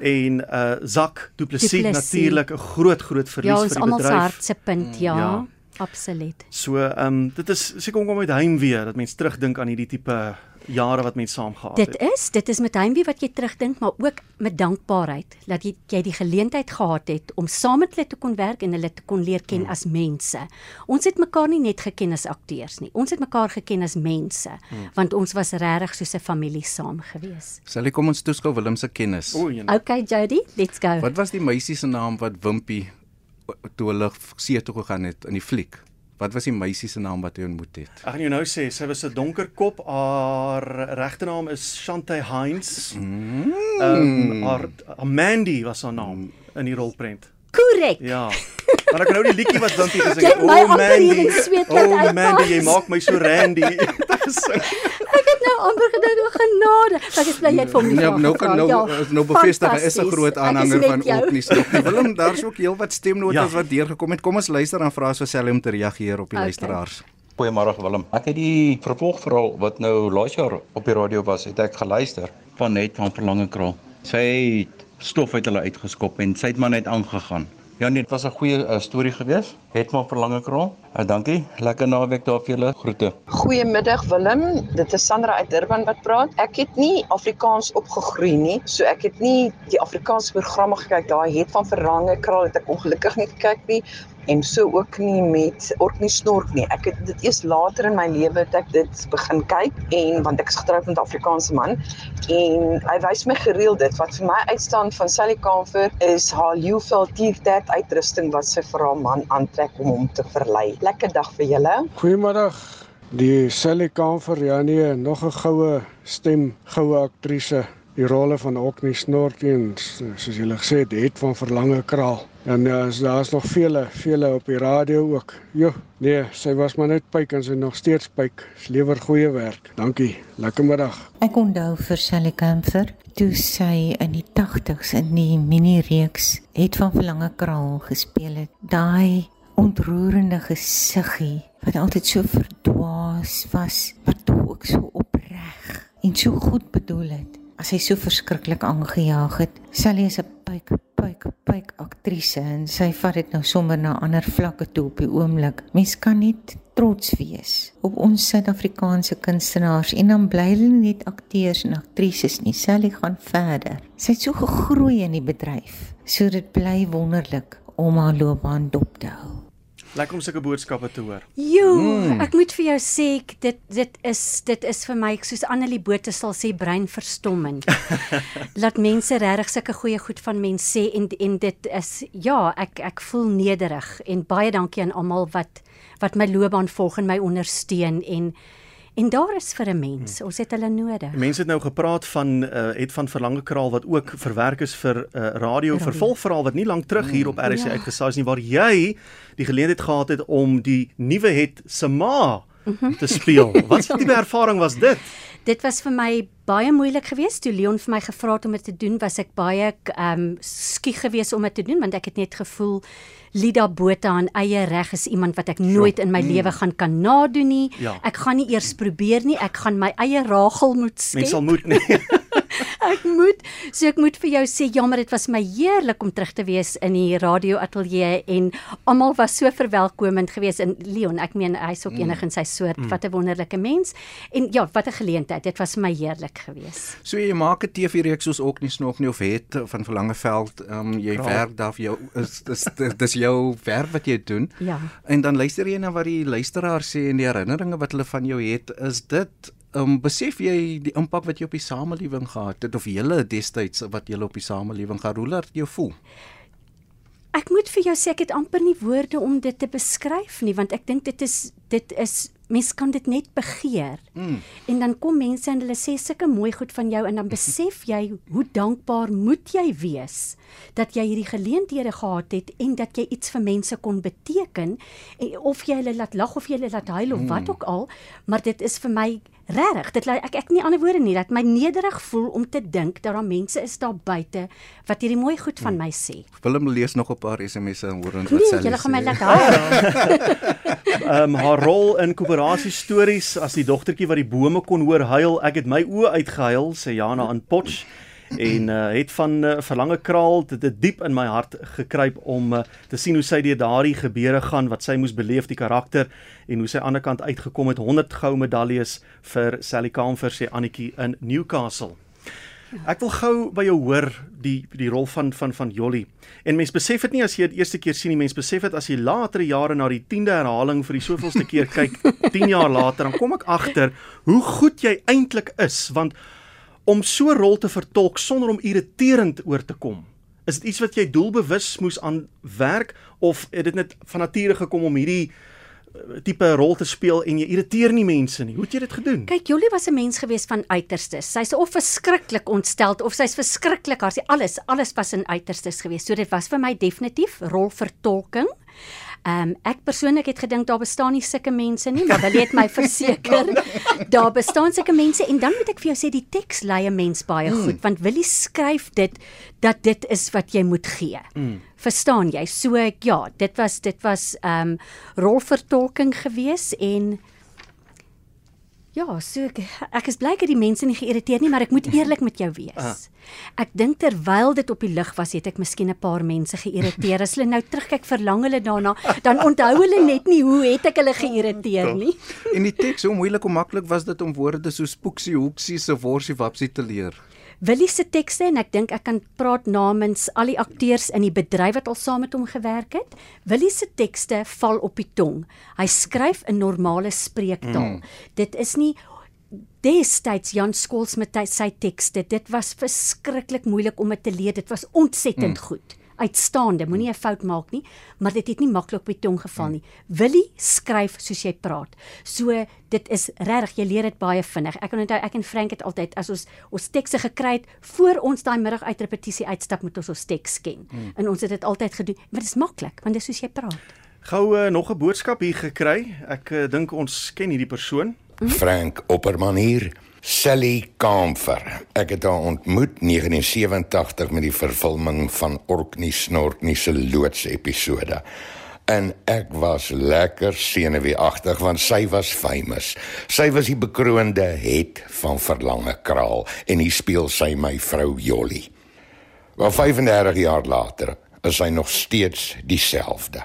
En uh Zak Du Plessis, Plessis. natuurlik 'n groot groot verlies Ja, vir ons die almal se bedryf. hart se punt, ja. Ja. Absoluut. So ehm um, dit is seker om met heimwee dat mens terugdink aan hierdie tipe jare wat mens saam gehad Dit het. is, dit is met heimwee wat jy terugdink, maar ook met dankbaarheid dat jy jy die geleentheid gehad het om saam met hulle te kon werk en hulle te kon leer ken as mense. Ons het mekaar nie net geken as akteurs nie. Ons het mekaar geken as mense, want ons was regtig soos 'n familie saam gewees. Sally kom ons toeskou Willem se kennis. O, jene. Okay Jody, let's go. Wat was die meisie se naam wat Wimpie toe hulle see toe gegaan het in die fliek? Wat was die meisie se naam wat hy ontmoet het? Ek gaan jou nou sê, sy was 'n donker kop. Haar regte naam is Shante Heinz. Mm. Ehm um, haar Mandy was haar naam in die rolprent. Korrek. Ja. Maar ek kan nou die liedjie wat gesing Jy het. my amper Mandy. Oh. Mandy, jy maak my so randy. gesing. Ek het nou amper gedink o genade. Ek is bly jy het vir hom die Ja, vraag nou kan nou Ja, is nou bevestig is 'n groot aanhanger van. Opnies. Willem, daar's ook heelwat stemnotas Ja. wat deurgekom het. Kom ons luister dan vra vir Sally om te reageer op die Okay. luisteraars. Goeiemôre Willem. Ek het die vervolgverhaal wat nou laas jaar op die radio was, het ek geluister van net van Verlange Kraal. Sy het stof uit hulle uitgeskop en sy het maar net aangegaan. Ja nee, dit was 'n goeie uh, storie gewees. Het maar Verlange Kraal. Uh, dankie. Lekker naweek daar vir julle. Groete. Goeiemiddag Willem, dit is Sandra uit Durban wat praat. Ek het nie Afrikaans opgegroei nie, so ek het nie die Afrikaanse programme gekyk. Daai het van Verlange Kraal het ek ongelukkig nie gekyk nie en so ook nie met Orkney Snork nie. Ek het dit eers later in my lewe het ek dit begin kyk en want ek is getroud met 'n Afrikaanse man en hy wys my gereeld dit wat vir my uitstaan van Sally Kamfer is haar Leeuvel T-tat uitrusting wat sy vir haar man aantrek om hom te verlei. Lekker dag vir julle. Goeiemiddag. Die Sally Kamfer, ja nee, nog 'n goue stem, goue aktrise. Die rolle van Orkney Snork en soos julle gesê het, het van Verlange Kraal. En uh, daar's nog vele, vele op die radio ook. Jo, nee, sy was maar net pyk en sy nog steeds pyk. Sy lewer goeie werk. Dankie. Lekker middag. Ek onthou vir Sally Camper toe sy in die 80's in die mini-reeks het van Verlange Kraal gespeel het. Daai ontroerende gesiggie wat altyd so verdwaas was, wat tog ook so opreg en so goed bedoel het. As hy so verskriklik aangejaag het, Sally is 'n pyk, pyk, pyk aktrise en sy vat dit nou sommer na ander vlakke toe op die oomblik. Mens kan net trots wees op ons Suid-Afrikaanse kunstenaars en dan bly hulle net akteurs en aktrises nie. Sally gaan verder. Sy het so gegroei in die bedryf, so dit bly wonderlik om haar loopbaan dop te hou. Lekker om sulke boodskappe te hoor. Jo, mm. ek moet vir jou sê ek- dit dit is dit is vir my soos Annelie Botha sal sê breinverstommend. Laat mense regtig sulke goeie goed van mense sê en en dit is ja, ek ek voel nederig en baie dankie aan almal wat wat my loopbaan volg en my ondersteun en en daar is vir 'n mens. Ons het hulle nodig. Mense het nou gepraat van uh, het van Verlange Kraal wat ook verwerk is vir uh, radio vervolgverhaal wat nie lank terug hier op RC Ja. uitgesaai is nie waar jy die geleentheid gehad het om die nuwe het se ma te speel. Wat 'n tipe ervaring was dit? Dit was vir my baie moeilik geweest toe Leon vir my gevra het om dit te doen, was ek baie ehm um, skieg geweest om dit te doen want ek het net gevoel Lida Botha aan eie reg is iemand wat ek nooit in my Mm. lewe gaan kan nadoen nie. Ja. Ek gaan nie eers probeer nie. Ek gaan my eie Rachel moet skep. Mens sal moet nee. ek moet so ek moet vir jou sê jammer dit was my heerlik om terug te wees in die radio ateljee en almal was so verwelkomend geweest en Leon ek meen hy's ook Mm. enig in sy soort Mm. wat 'n wonderlike mens en ja wat 'n geleentheid dit was vir my heerlik geweest So jy maak 'n TV-reeks soos ook nie snog nie of het van Verlangeveld, um, jy Ja. werk daar vir jou is dis dis, jou werk wat jy doen. Ja. En dan luister jy na wat die luisteraars sê en die herinneringe wat hulle van jou het, is dit um, besef jy die impak wat jy op die samelewing gehad het of julle destyds wat julle op die samelewing gehad hoe laat jou voel? Ek moet vir jou sê ek het amper nie woorde om dit te beskryf nie want ek dink dit is dit is mens kan dit net begeer. Mm. En dan kom mense en hulle sê sulke mooi goed van jou en dan besef jy hoe dankbaar moet jy wees dat jy hierdie geleenthede gehad het en dat jy iets vir mense kon beteken en of jy hulle laat lag of jy hulle laat huil of wat Mm. ook al, maar dit is vir my regtig dit laat ek ek nie ander woorde nie dat my nederig voel om te dink dat daar mense is daar buite wat hierdie mooi goed van my sê. Willem lees nog 'n paar SMS'e en hoor wat Nee, Sally julle gaan my sê. laat huil. Ehm um, haar rol in koöperasie stories as die dogtertjie wat die bome kon hoor huil, ek het my oë uitgehuil, sê Jana aan Potch en uh, het van uh, verlange kraal dit het diep in my hart gekruip om uh, te sien hoe sy deur daardie gebeure gaan wat sy moes beleef die karakter en hoe sy aan die ander kant uitgekom het 100 goue medaljes vir Sally Kamfer sê Annetjie in Newcastle. Ek wil gou by jou hoor die die rol van van van Jolly. En mens besef dit nie as jy dit eerste keer sien nie, mens besef dit as jy latere jare na die 10de herhaling vir die soveelste keer kyk 10 jaar later, dan kom ek agter hoe goed jy eintlik is want om so 'n rol te vertolk sonder om irriterend oor te kom. Is dit iets wat jy doelbewus moes aan werk of het dit net van nature gekom om hierdie eh, tipe rol te speel en jy irriteer nie mense nie. Hoe het jy dit gedoen? Kyk, Jolie was 'n mens gewees van uiterstes. Sy's of verskriklik ontsteld of sy's verskriklik haar sy alles alles was in uiterstes gewees. So dit was vir my definitief rolvertolking. Ehm um, ek persoonlik het gedink daar bestaan nie sulke mense nie, maar hulle het my verseker daar bestaan sulke mense en dan moet ek vir jou sê die teks lei 'n mens baie Mm. goed want Willie skryf dit dat dit is wat jy moet gee. Mm. Verstaan jy? So ek ja, dit was dit was ehm um, rolvertolking gewees en Ja, so ek, ek is bly dat die mense nie geïrriteer nie, maar ek moet eerlik met jou wees. Ek dink terwyl dit op die lig was, het ek miskien 'n paar mense geïrriteer. As hulle nou terugkyk, verlang hulle daarna, dan onthou hulle net nie hoe het ek hulle geïrriteer nie. En die teks, hoe moeilik of maklik was dit om woorde so spoeksie hoeksie se worsie wapsie te leer? Willie se tekste en ek dink ek kan praat namens al die akteurs in die bedryf wat al saam met hom gewerk het. Willie se tekste val op die tong. Hy skryf in normale spreektaal. Mm. Dit is nie destyds Jan Skols met sy tekste. Dit was verskriklik moeilik om dit te leer. Dit was ontsettend mm. goed. Uitstaande, moenie 'n fout maak nie, maar dit het nie maklik op die tong geval nie. Willie skryf soos jy praat. So dit is regtig, jy leer dit baie vinnig. Ek onthou ek en Frank het altyd as ons ons tekste gekry het voor ons daai middag uit repetisie uitstap moet ons ons teks ken. Hmm. En ons het dit altyd gedoen. Maar dit is maklik want dit is soos jy praat. Gou uh, nog 'n boodskap hier gekry. Ek uh, dink ons ken hierdie persoon. Frank Opperman hier. Sally Kamfer. Ek het haar ontmoet 1987 met die vervulling van Orkney Snorkney se loods episode. En ek was lekker senuweeagtig want sy was famous. Sy was die bekroonde het van Verlange Kraal en hier speel sy my vrou Jolly. Wel 35 jaar later is sy nog steeds dieselfde.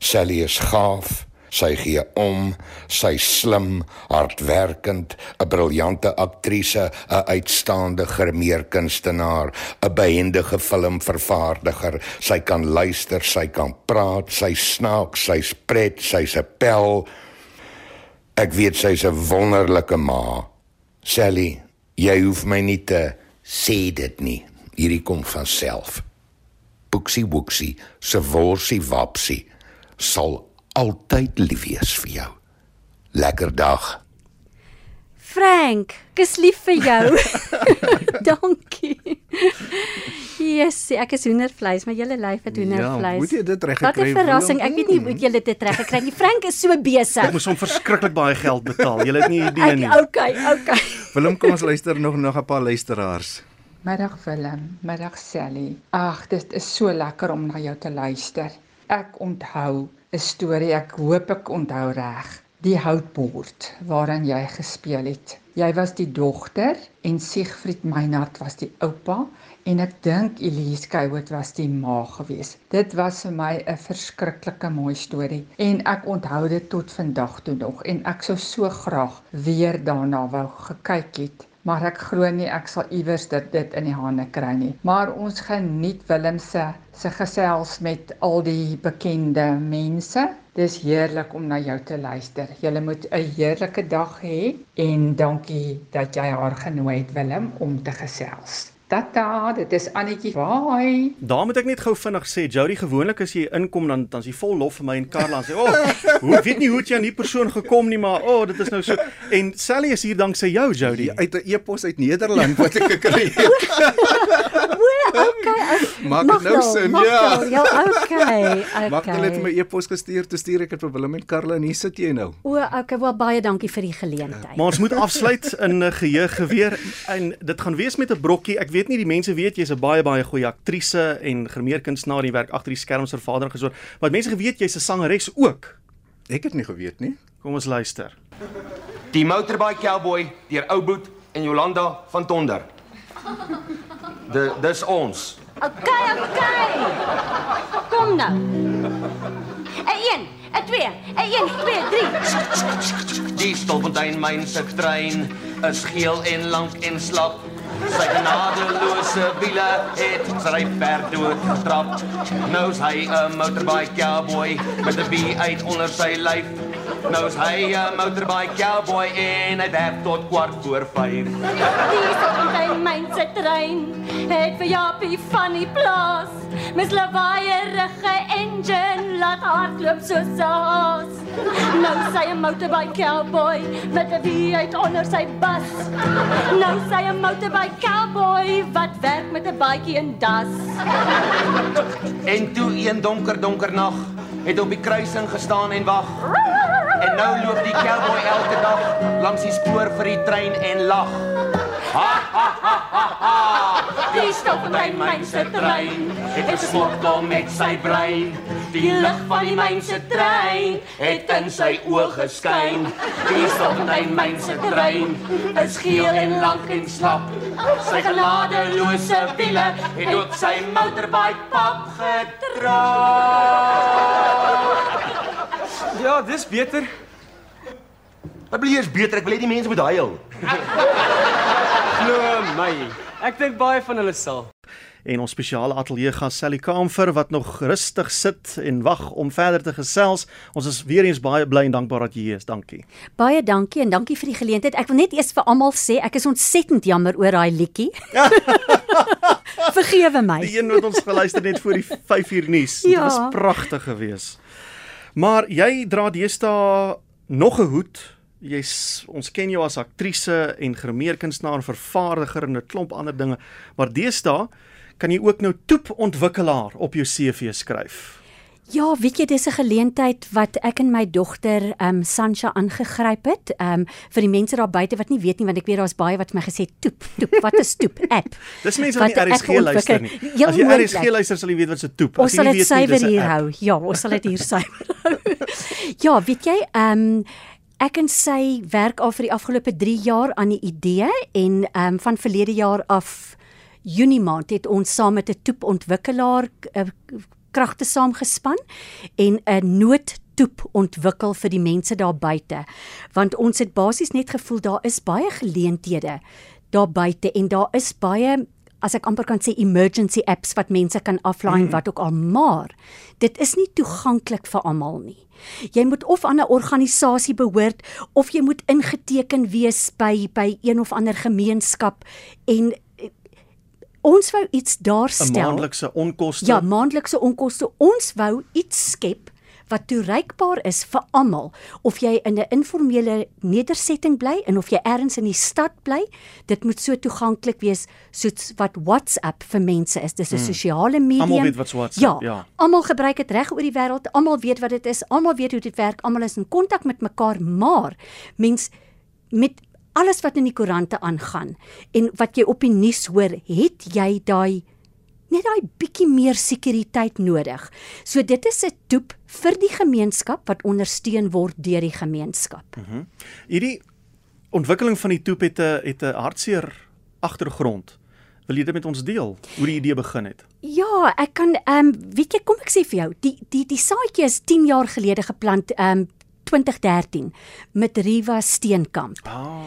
Sally is gaaf, sy gee om, sy slim, hardwerkend, 'n briljante aktrise, 'n uitstaande grimeerkunstenaar, 'n behendige filmvervaardiger. Sy kan luister, sy kan praat, sy snaak, sy's pret, sy's 'n pel. Ek weet sy's 'n wonderlike ma. Sally, jy hoef my nie te sê dit nie. Hierdie kom van self. Boeksie Woeksie se worsie wapsie sal altyd lief wees vir jou. Lekker dag. Frank, ek is lief vir jou. Dankie. Yes, ek is hoendervleis, maar julle lyf het hoendervleis. Ja, moet jy dit reg Wat 'n verrassing. Ek weet nie hoe julle dit reg gekry nie. Frank is so Ek besig. moes hom verskriklik baie geld betaal. Jy het nie idee nie. Ek, okay, okay. Willem, kom ons luister nog nog 'n paar luisteraars. Middag Willem, middag Sally. Ag, dit is so lekker om na jou te luister. Ek onthou 'n storie, ek hoop ek onthou reg. Die houtbord waaraan jy gespeel het. Jy was die dogter en Siegfried Meinhardt was die oupa en ek dink Elise Kouwood was die ma gewees. Dit was vir my 'n verskriklike mooi storie en ek onthou dit tot vandag toe nog en ek sou so graag weer daarna wou gekyk het maar ek glo nie ek sal iewers dit dit in die hande kry nie. Maar ons geniet Willem se se gesels met al die bekende mense. Dis heerlik om na jou te luister. Jy moet 'n heerlike dag hê en dankie dat jy haar genooi het Willem om te gesels. Tata, dit is Annetjie. Bye. Daar moet ek net gou vinnig sê, Jody, gewoonlik as jy inkom dan dan is jy vol lof vir my en Karla en sê, "O, oh, hoe weet nie hoe jy aan die persoon gekom nie, maar o, oh, dit is nou so." En Sally is hier dank sy jou, Jody. Uit 'n e-pos uit Nederland wat ek gekry het. okay. Maak dit nou sin, ja. Ja, okay. Maak hulle het Okay. my e-pos gestuur, toe stuur ek dit vir Willem en Karla en hier sit jy nou. O, okay, wel baie dankie vir die geleentheid. Maar ons moet afsluit in 'n geheue geweer en dit gaan wees met 'n brokkie. Ek weet nie die mense weet jy's 'n baie baie goeie aktrise en grimeerkunstenaar, jy werk agter die skerms vir vader en gesorg. Maar mense geweet jy's 'n sangeres ook. Ek het nie geweet nie. Kom ons luister. Die Motorbike Cowboy deur Ouboet en Jolanda van Tonder. De dis ons. Okay, okay. Kom nou. 'n 1, 'n 2, 'n 1, 2, 3. Die Stolfontein myn se trein is geel en lank en slap. Sy genadeloose wiele het sy ver dood getrap. Nou's hy 'n motorbike cowboy met 'n bie uit onder sy lyf. Nou's hy 'n motorbike cowboy en hy werk tot kwart voor 5. Die Stolfontein myn se trein het vir Japie van die plaas. Mis lawaaierige engine laat hardloop soos 'n haas. Nou sy 'n motorbike cowboy met 'n wie uit onder sy bas. Nou sy 'n motorbike cowboy wat werk met 'n baadjie en das. En toe een donker donker nag het hy op die kruising gestaan en wag. Nou loop die cowboy elke dag langs die spoor vir die trein en lag. Ha ha ha ha ha. Die stop in myn se trein. Het gesmokkel met sy brein. Die lig van die myn se trein het in sy oë geskyn. Die sonlyn myn se trein is geel en lank en slap. Sy geladelose wiele het ook sy motorbike pap gedra. Ja, dis beter. Wat bly eers beter? Ek wil hê die mense moet huil. Glo my. Ek dink baie van hulle sal. En ons spesiale ateljee gas Sally Kamfer wat nog rustig sit en wag om verder te gesels. Ons is weer eens baie bly en dankbaar dat jy hier is. Dankie. Baie dankie en dankie vir die geleentheid. Ek wil net eers vir almal sê ek is ontsettend jammer oor daai liedjie. Vergewe my. Die een wat ons geluister net voor die 5 uur nuus. Dit Ja. was pragtig geweest. Maar jy dra deesdae nog 'n hoed. Jy's ons ken jou as aktrise en grimeerkunstenaar en vervaardiger en 'n klomp ander dinge. Maar deesdae kan jy ook nou toepontwikkelaar op jou CV skryf. Ja, weet jy, dis 'n geleentheid wat ek en my dogter, ehm um, Sancha aangegryp het. Ehm um, vir die mense daar buite wat nie weet nie, want ek weet daar's baie wat my gesê "Toep, toep, wat is toep?" App. Dis mense wat nie RSG luister nie. Heel As jy moontlik. RSG luister sal jy weet wat se toep. Ons As jy sal dit suiwer hier hou. Ja, ons sal dit hier suiwer hou. ja, weet jy, ehm um, ek en sy werk al vir die afgelope 3 jaar aan die idee en ehm um, van verlede jaar af Junie maand het ons saam met 'n toepontwikkelaar uh, kragte saamgespan en 'n noodtoep ontwikkel vir die mense daar buite. Want ons het basies net gevoel daar is baie geleenthede daar buite en daar is baie as ek amper kan sê emergency apps wat mense kan aflaai Mhm. wat ook al maar dit is nie toeganklik vir almal nie. Jy moet of aan 'n organisasie behoort of jy moet ingeteken wees by by een of ander gemeenskap en eh, ons wou iets daar 'n stel. maandelikse onkoste. Ja, maandelikse onkoste. Ons wou iets skep wat toereikbaar is vir almal of jy in 'n informele nedersetting bly en of jy ergens in die stad bly dit moet so toeganklik wees soos wat WhatsApp vir mense is dis 'n Hmm. sosiale medium Almal weet wat's WhatsApp, ja. almal gebruik dit reg oor die wêreld almal weet wat dit is almal weet hoe dit werk almal is in kontak met mekaar maar mens met alles wat in die koerante aangaan en wat jy op die nuus hoor het jy daai net daai bietjie meer sekuriteit nodig. So dit is 'n toep vir die gemeenskap wat ondersteun word deur die gemeenskap. Mhm. Hierdie ontwikkeling van die toep het 'n het 'n hartseer agtergrond. Wil jy dit met ons deel? Hoe die idee begin het? Ja, ek kan ehm um, weet jy kom ek sê vir jou, die die die saadjie is 10 jaar gelede geplant ehm um, 2013 met Riva Steenkamp. Ah.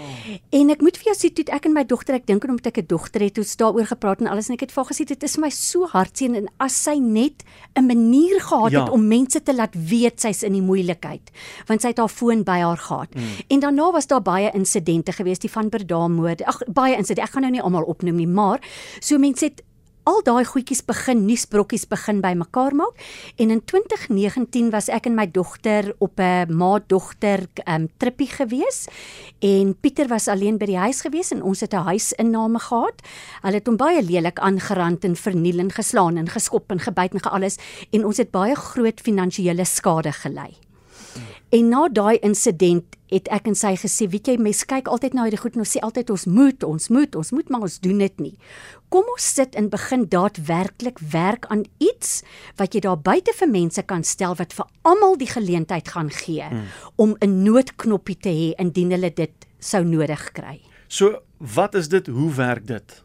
En ek moet vir jou sê toe ek en my dogter, ek dink omdat ek 'n dogter het, het ons daaroor gepraat en alles en ek het vir gesê dit is my so hartseer en as sy net 'n manier gehad Ja. het om mense te laat weet sy's in die moeilikheid, want sy het haar foon by haar gehad. Mm. En daarna was daar baie insidente gewees, die van Berdamoorde. Ag baie insidente. Ek gaan nou nie almal opnoem nie, maar so mense het al daai goedjies begin nuusbrokkies begin bymekaar maak en in 2019 was ek en my dogter op 'n ma-dogter um, trippie gewees en Pieter was alleen by die huis gewees en ons het 'n huisinname gehad. Hulle het hom baie lelik aangerand en verniel en geslaan en geskop en gebyt en gealles en ons het baie groot finansiële skade gelei. En na daai insident het ek en sy gesê, weet jy, mense kyk altyd na hierdie goed en ons sê altyd ons moet, ons moet, ons moet, maar ons doen dit nie. Kom ons sit en begin daadwerklik werk aan iets wat jy daar buite vir mense kan stel wat vir almal die geleentheid gaan gee Hmm. om 'n noodknoppie te hê indien hulle dit sou nodig kry. So, wat is dit? Hoe werk dit?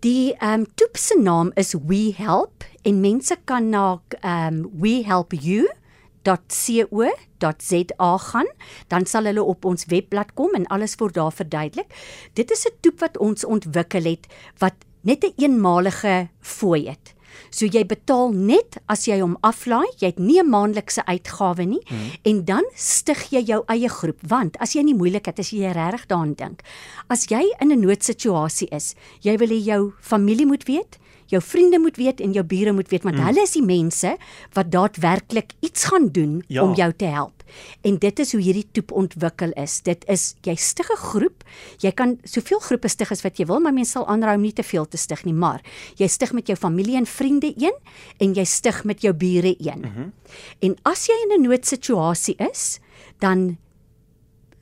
Die ehm um, toep se naam is We Help en mense kan na ehm um, wehelpyou.co.za gaan, dan sal hulle op ons webblad kom en alles word daar verduidelik. Dit is 'n toep wat ons ontwikkel het wat net 'n eenmalige fooi het. So jy betaal net as jy hom aflaai, jy het nie 'n maandelikse uitgawe nie Mhm. en dan stig jy jou eie groep want as jy nie moeilikheid as jy regtig daaraan dink. As jy in 'n noodsituasie is, jy wil hê jou familie moet weet, jou vriende moet weet en jou bure moet weet want Mm. hulle is die mense wat daadwerklik iets gaan doen Ja. om jou te help. En dit is hoe hierdie toep ontwikkel is. Dit is jy stig 'n groep. Jy kan soveel groepe stig as wat jy wil, maar mens sal aanhou om nie te veel te stig nie, maar jy stig met jou familie en vriende een en jy stig met jou bure een. Mhm. En as jy in 'n noodsituasie is, dan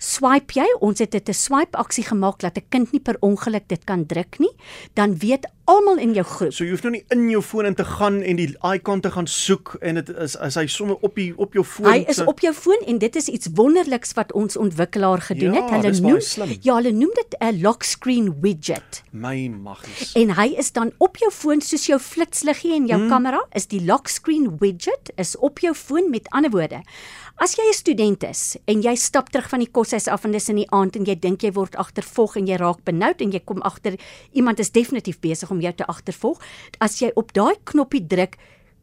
swipe jy, ons het dit 'n swipe aksie gemaak dat 'n kind nie per ongeluk dit kan druk nie, dan weet almal in jou groep. So jy hoef nou nie in jou foon in te gaan en die icon te gaan soek en dit is as hy sommer op die op jou foon Hy is se- op jou foon en dit is iets wonderliks wat ons ontwikkelaar gedoen Ja, het. Hulle noem slim. ja, hulle noem dit 'n lock screen widget. my maggies. En hy is dan op jou foon soos jou flitsliggie en jou Hmm. mm. kamera is die lock screen widget is op jou foon met ander woorde. As jy 'n student is en jy stap terug van die koshuis af en dis in die aand en jy dink jy word agtervolg en jy raak benoud en jy kom agter iemand is definitief besig om jou te agtervolg, as jy op daai knoppie druk,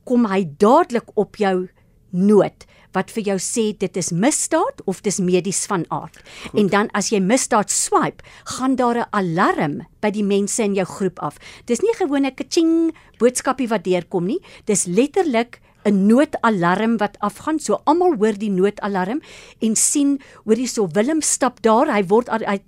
kom hy dadelik op jou noot wat vir jou sê dit is misdaad of dis medies van aard. Goed. En dan as jy misdaad swipe, gaan daar 'n alarm by die mense in jou groep af. Dis nie 'n kaching boodskapie wat deurkom nie, dis letterlik 'n noodalarm wat afgaan. So almal hoor die noodalarm en sien hoor hierso Willem stap daar, hy word hy,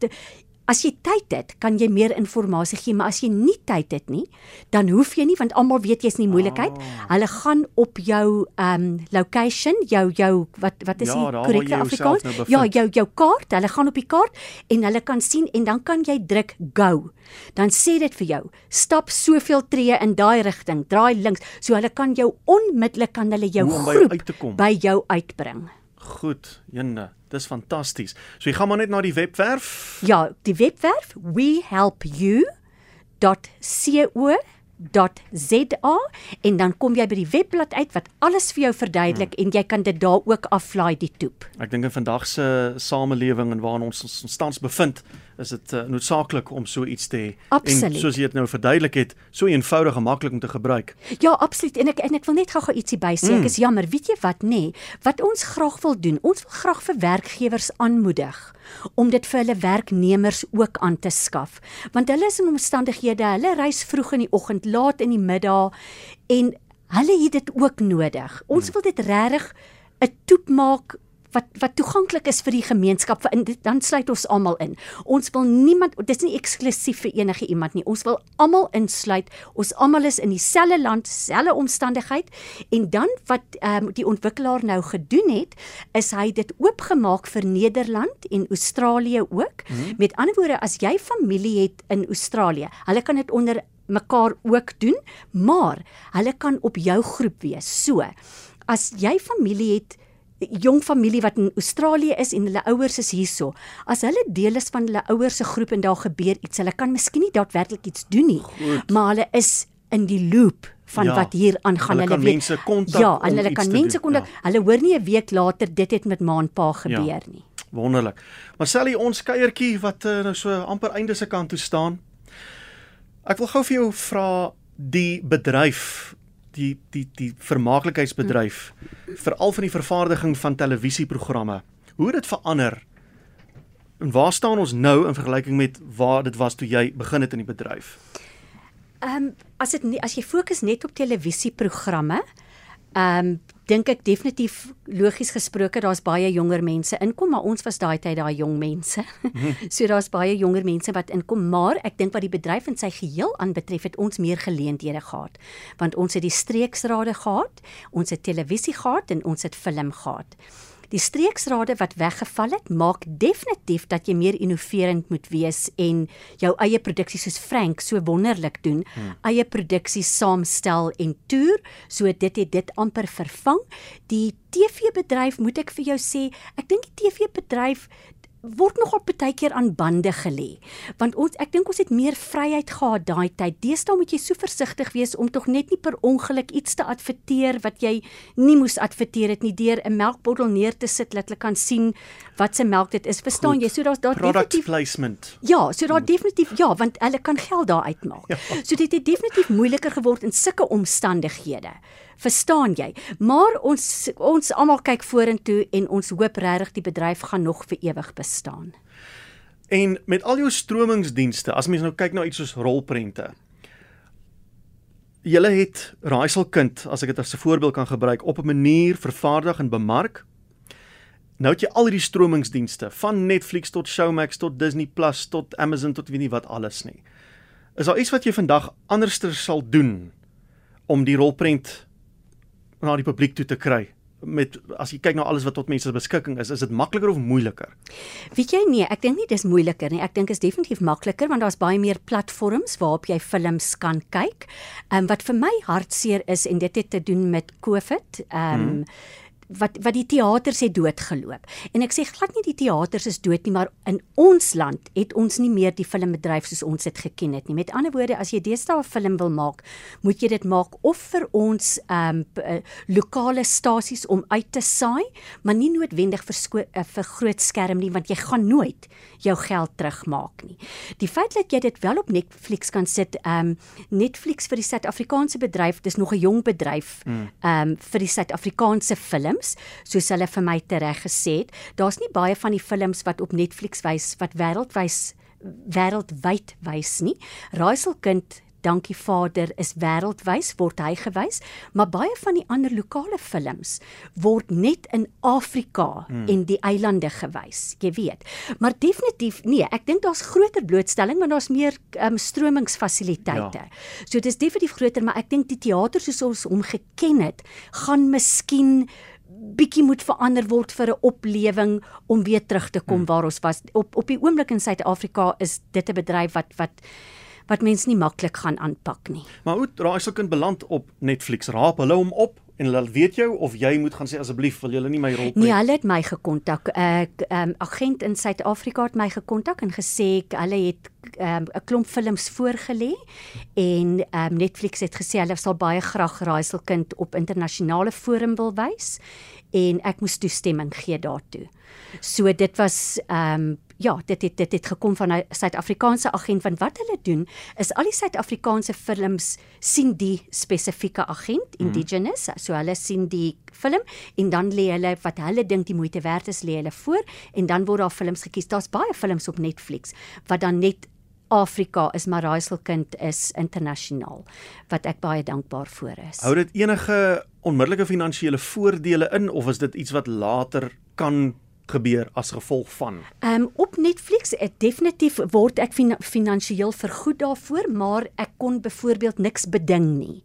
As jy tyd het, kan jy meer inligting gee, maar as jy nie tyd het nie, dan hoef jy nie want almal weet jy's in die moeilikheid. Oh. Hulle gaan op jou um location, jou jou wat wat is Ja, die korrekte Afrikaans? nou ja, jou jou kaart, hulle gaan op die kaart en hulle kan sien en dan kan jy druk go. Dan sê dit vir jou, stap soveel tree in daai rigting, draai links, so hulle kan jou onmiddellik kan hulle jou Hoe by groep kom. by jou uitbring. Goed, jenne, dis fantasties. So jy gaan maar net na die webwerf. Ja, die webwerf wehelpyou.co.za en dan kom jy by die webblad uit wat alles vir jou verduidelik hmm. en jy kan dit daar ook aflaai die toep. Ek dink in vandag se samelewing en waarin ons ons tans bevind, is dit uh, noodsaaklik om so iets te hê. En soos jy dit nou verduidelik het, so eenvoudig en maklik om te gebruik. Ja, absoluut. En ek en ek wil net gou-gou ietsie bysê. Mm. Ek is jammer, weet jy wat nê? Nee, wat ons graag wil doen, ons wil graag vir werkgewers aanmoedig om dit vir hulle werknemers ook aan te skaf. Want hulle is in omstandighede, hulle reis vroeg in die oggend, laat in die middag en hulle het dit ook nodig. Ons wil dit regtig 'n toep maak wat wat toeganklik is vir die gemeenskap vir dit dan sluit ons almal in. Ons wil niemand dit is nie eksklusief vir enige iemand nie. Ons wil almal insluit. Ons almal is in dieselfde land, selfde omstandigheid en dan wat ehm um, die ontwikkelaar nou gedoen het, is hy dit oopgemaak vir Nederland en Australië ook. Mm -hmm. Met ander woorde, as jy familie het in Australië, hulle kan dit onder mekaar ook doen, maar hulle kan op jou groep wees. So, as jy familie het jong familie wat in Australië is en hulle ouers is hierso. As hulle deel is van hulle ouers se groep en daar gebeur iets, hulle kan miskien nie daadwerklik iets doen nie, Goed. maar hulle is in die loop van Ja, ja, wat hier aangaan. hulle kan weet mense kontak Ja, en hulle kan mense kontak. Ja. Hulle hoor nie 'n week later dit het met ma en pa gebeur ja. nie. Wonderlik. Maar Sally, ons kuiertjie wat uh, nou so amper einde se kant toe staan. Ek wil gou vir jou vra die bedryf die die die vermaaklikheidsbedryf veral van die vervaardiging van televisieprogramme. Hoe het dit verander? En waar staan ons nou in vergelyking met waar dit was toe jy begin het in die bedryf? Ehm um, as dit nie as jy fokus net op televisieprogramme, ehm um, dink ek definitief logies gesproke daar's baie jonger mense inkom, maar ons was daai tyd daai jong mense. so daar's baie jonger mense wat inkom, maar ek dink wat die bedryf in sy geheel aanbetref het ons meer geleenthede gehad. Want ons het die streeksrade gehad, ons het televisie gehad en ons het film gehad. Die streeksrade wat weggeval het, maak definitief dat jy meer innoverend moet wees en jou eie produksie soos Frank so wonderlik doen, hmm. eie produksies saamstel en toer, so dit het dit amper vervang. Die TV-bedryf, moet ek vir jou sê, ek dink die TV-bedryf word nogal baie keer aan bande gelê. Want ons ek dink ons het meer vryheid gehad daai tyd. Deesdae moet jy so versigtig wees om tog net nie per ongeluk iets te adverteer wat jy nie moes adverteer het nie deur 'n melkbottel neer te sit dat hulle kan sien wat se melk dit is. Verstaan Goed. jy? So daar's daar definitief placement. Ja, so daar definitief ja, want hulle kan geld daar uitmaak. Ja. So dit het definitief moeiliker geword in sulke omstandighede. Verstaan jy? Maar ons ons almal kyk vorentoe en ons hoop regtig die bedryf gaan nog vir ewig bestaan. En met al jou stromingsdienste, as mens nou kyk na iets soos rolprente. Julle het Raaiselkind, as ek dit as 'n voorbeeld kan gebruik, op 'n manier vervaardig en bemark. Nou het jy al hierdie stromingsdienste, van Netflix tot Showmax tot Disney Plus tot Amazon tot weet nie wat alles nie. Is daar iets wat jy vandag anderster sal doen om die rolprent na die publiek toe te kry met as jy kyk na alles wat tot mense se beskikking is, is dit makliker of moeiliker? Weet jy nee, ek dink nie dis moeiliker nie. Ek dink is definitief makliker want daar's baie meer platforms waarop jy films kan kyk. Ehm um, wat vir my hartseer is en dit het te doen met COVID. Ehm um, hmm wat wat die teaters het doodgeloop. En ek sê glad nie die teaters is dood nie, maar in ons land het ons nie meer die filmbedryf soos ons dit geken het nie. Met ander woorde, as jy deesdae 'n film wil maak, moet jy dit maak of vir ons ehm um, lokale stasies om uit te saai, maar nie noodwendig vir uh, vir groot skerm nie, want jy gaan nooit jou geld terugmaak nie. Die feit dat jy dit wel op Netflix kan sit, ehm um, Netflix vir die Suid-Afrikaanse bedryf, dis nog 'n jong bedryf, hmm. ehm um, vir die Suid-Afrikaanse film films, soos hulle vir my tereg gesê het. Daar's nie baie van die films wat op Netflix wys wat wêreldwyd wêreldwyd wys nie. Raaiselkind Dankie Vader is wêreldwyd word hy gewys, maar baie van die ander lokale films word net in Afrika hmm. en die eilande gewys, jy weet. Maar definitief nee, ek dink daar's groter blootstelling want daar's meer um, stromingsfasiliteite. Ja. So dit is definitief groter, maar ek dink die teater soos ons hom geken het, gaan miskien bietjie moet verander word vir 'n oplewing om weer terug te kom hmm. waar ons was. Op op die oomblik in Suid-Afrika is dit 'n bedryf wat wat wat mense nie maklik gaan aanpak nie. Maar hoe raai sou kan beland op Netflix? Raap hulle hom op en hulle weet jou of jy moet gaan sê asseblief wil julle nie my rol play? Nee, hulle het my gekontak. 'n uh, um, agent in Suid-Afrika het my gekontak en gesê hulle het 'n um, klomp films voorgelê en um, Netflix het gesê hulle sal baie graag Raaiselkind op internasionale forum wil wys en ek moes toestemming gee daartoe. So dit was ehm um, ja, dit het dit het gekom van 'n Suid-Afrikaanse agent want wat hulle doen is al die Suid-Afrikaanse films sien die spesifieke agent mhm. indigenous, hmm. so hulle sien die film en dan lê hulle wat hulle dink die moeite werd is lê hulle voor en dan word daar films gekies. Daar's baie films op Netflix wat dan net Afrika is maar Raaiselkind is internasionaal wat ek baie dankbaar vir is. Hou dit enige onmiddellike finansiële voordele in of is dit iets wat later kan gebeur as gevolg van? Ehm um, op Netflix, ek definitief word ek fin finansiëel vergoed daarvoor, maar ek kon byvoorbeeld niks beding nie.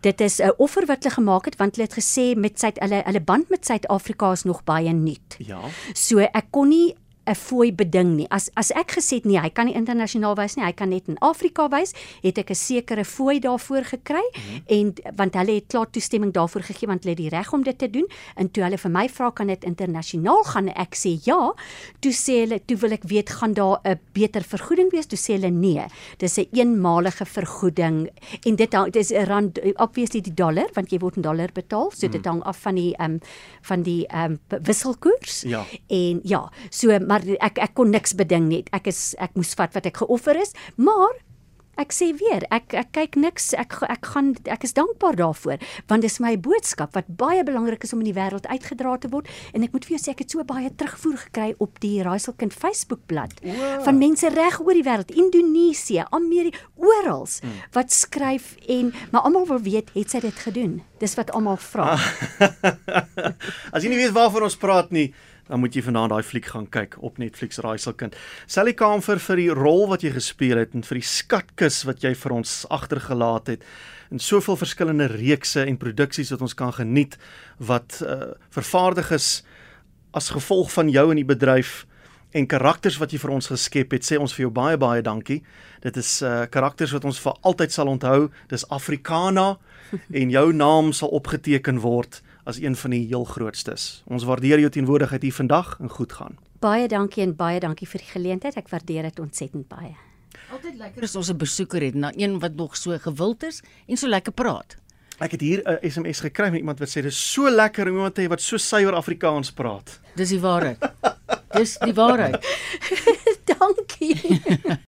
Dit is 'n offer wat hulle gemaak het want hulle het gesê met sy hulle hulle band met Suid-Afrika is nog baie nuut. Ja. So ek kon nie 'n fooi beding nie. As as ek gesê het nee, hy kan nie internasionaal wys nie, hy kan net in Afrika wys, het ek 'n sekere fooi daarvoor gekry mm -hmm. en want hulle het klaar toestemming daarvoor gegee want hulle het die reg om dit te doen. En toe hulle vir my vra kan dit internasionaal gaan, ek sê ja. Toe sê hulle, toe wil ek weet gaan daar 'n beter vergoeding wees? Toe sê hulle nee. Dis 'n een eenmalige vergoeding en dit dit is 'n rand obviously die dollar want jy word in dollar betaal, so mm. dit hang af van die ehm um, van die ehm um, wisselkoers. Ja. En ja, so maar ek ek kon niks beding nie. Ek is ek moes vat wat ek geoffer is, maar ek sê weer, ek ek kyk niks. Ek ek gaan ek is dankbaar daarvoor want dit is my boodskap wat baie belangrik is om in die wêreld uitgedra te word en ek moet vir jou sê ek het so baie terugvoer gekry op die Raaiselkind Facebookblad wow. van mense reg oor die wêreld, Indonesië, Amerika, oral hmm. wat skryf en maar almal wil weet, het sy dit gedoen? Dis wat almal vra. As jy nie weet waarvan ons praat nie, dan moet jy vanaand daai fliek gaan kyk op Netflix Raaiselkind. Sally Kamfer vir die rol wat jy gespeel het en vir die skatkis wat jy vir ons agtergelaat het en soveel verskillende reekse en produksies wat ons kan geniet wat uh, vervaardig is as gevolg van jou in die bedryf en karakters wat jy vir ons geskep het, sê ons vir jou baie baie dankie. Dit is uh karakters wat ons vir altyd sal onthou. Dis Afrikana en jou naam sal opgeteken word as een van die heel grootstes. Ons waardeer jou teenwoordigheid hier vandag en goed gaan. Baie dankie en baie dankie vir die geleentheid. Ek waardeer dit ontsettend baie. Altyd lekker as ons 'n besoeker het, na een wat nog so gewild is en so lekker praat. Ek het hier 'n SMS gekry met iemand wat sê dis so lekker om iemand te hê wat so suiwer Afrikaans praat. Dis die waarheid. dis die waarheid. dankie.